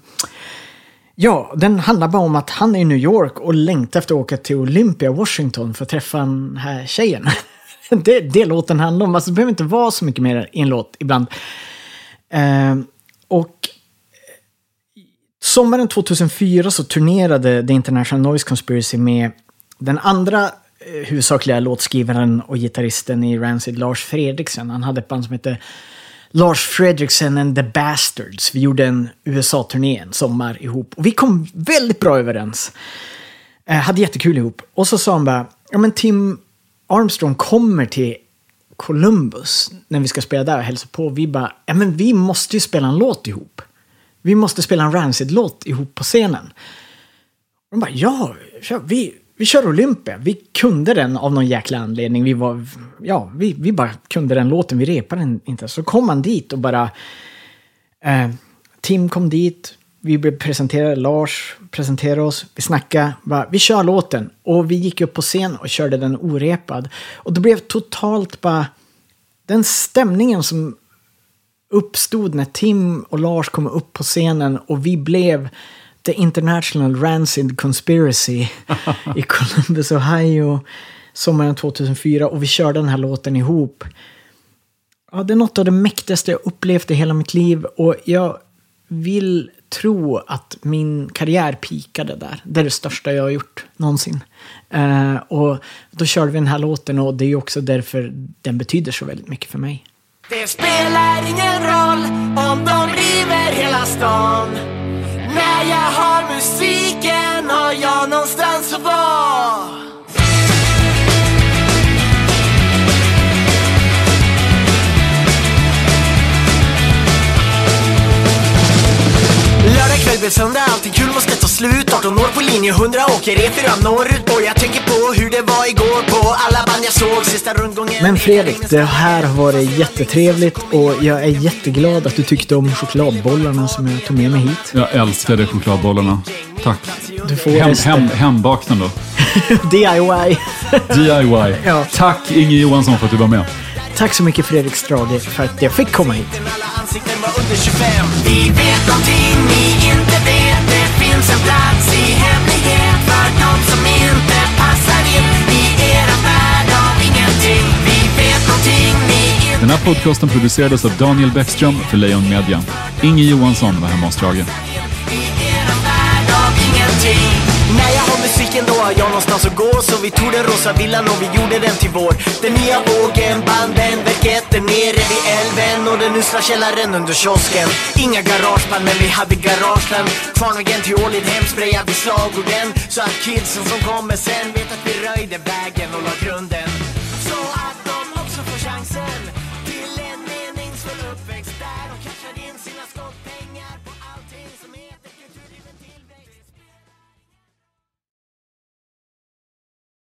Ja, den handlar bara om att han är i New York och längtar efter att åka till Olympia, Washington för att träffa den här tjejen. Det, det låten handlar om. Alltså, det behöver inte vara så mycket mer i en låt ibland. Uh, och sommaren 2004 så turnerade The International Noise Conspiracy med den andra Eh, huvudsakliga låtskrivaren och gitarristen i Rancid, Lars Fredriksen. Han hade ett band som hette Lars Fredriksen and the Bastards. Vi gjorde en USA-turné en sommar ihop. Och vi kom väldigt bra överens. Eh, hade jättekul ihop. Och så sa han bara, ja men Tim Armstrong kommer till Columbus när vi ska spela där och hälsa på. Vi bara, ja men vi måste ju spela en låt ihop. Vi måste spela en Rancid-låt ihop på scenen. Och de bara, ja, kör, vi, vi kör Olympia. Vi kunde den av någon jäkla anledning. Vi var, ja, vi, vi bara kunde den låten. Vi repade den inte. Så kom han dit och bara... Eh, Tim kom dit. Vi blev presenterade. Lars presenterade oss. Vi snackade. Bara, vi kör låten. Och vi gick upp på scen och körde den orepad. Och det blev totalt bara... Den stämningen som uppstod när Tim och Lars kom upp på scenen och vi blev The International Rancid Conspiracy i Columbus, Ohio sommaren 2004 och vi körde den här låten ihop. Ja, det är något av det mäktigaste jag upplevt i hela mitt liv och jag vill tro att min karriär pikade där. Det är det största jag har gjort någonsin. Eh, och då körde vi den här låten och det är ju också därför den betyder så väldigt mycket för mig. Det spelar ingen roll om de river hela stan när jag har musiken har jag någonstans att vara. Blev söndag, allting kul måste ta slut 18 år på linje 100 åker E4 norrut Och jag tänker på hur det var igår på alla band jag såg sista rundgången Men Fredrik, det här har varit jättetrevligt och jag är jätteglad att du tyckte om chokladbollarna som jag tog med mig hit. Jag älskade chokladbollarna. Tack. Du får Hem, hem, hembakten då. DIY. DIY. Ja. Tack Inge Johansson för att du var med. Tack så mycket Fredrik Strage för att jag fick komma hit finns en plats i hemlighet För de som inte passar in I era värld av ingenting Vi vet någonting ni inte Den här podcasten producerades av Daniel Bäckström för Lejon Media. Inge Johansson var hemma hos Strage. Har jag någonstans att gå Så vi tog den rosa villan och vi gjorde den till vår. Den nya vågen, banden, verketten nere vid älven Och den usla källaren under kiosken. Inga garageband men vi hade garagen Kvarnvägen till Ålid hemsprayad i slagorden Så att kidsen som kommer sen vet att vi röjde vägen och la grunden.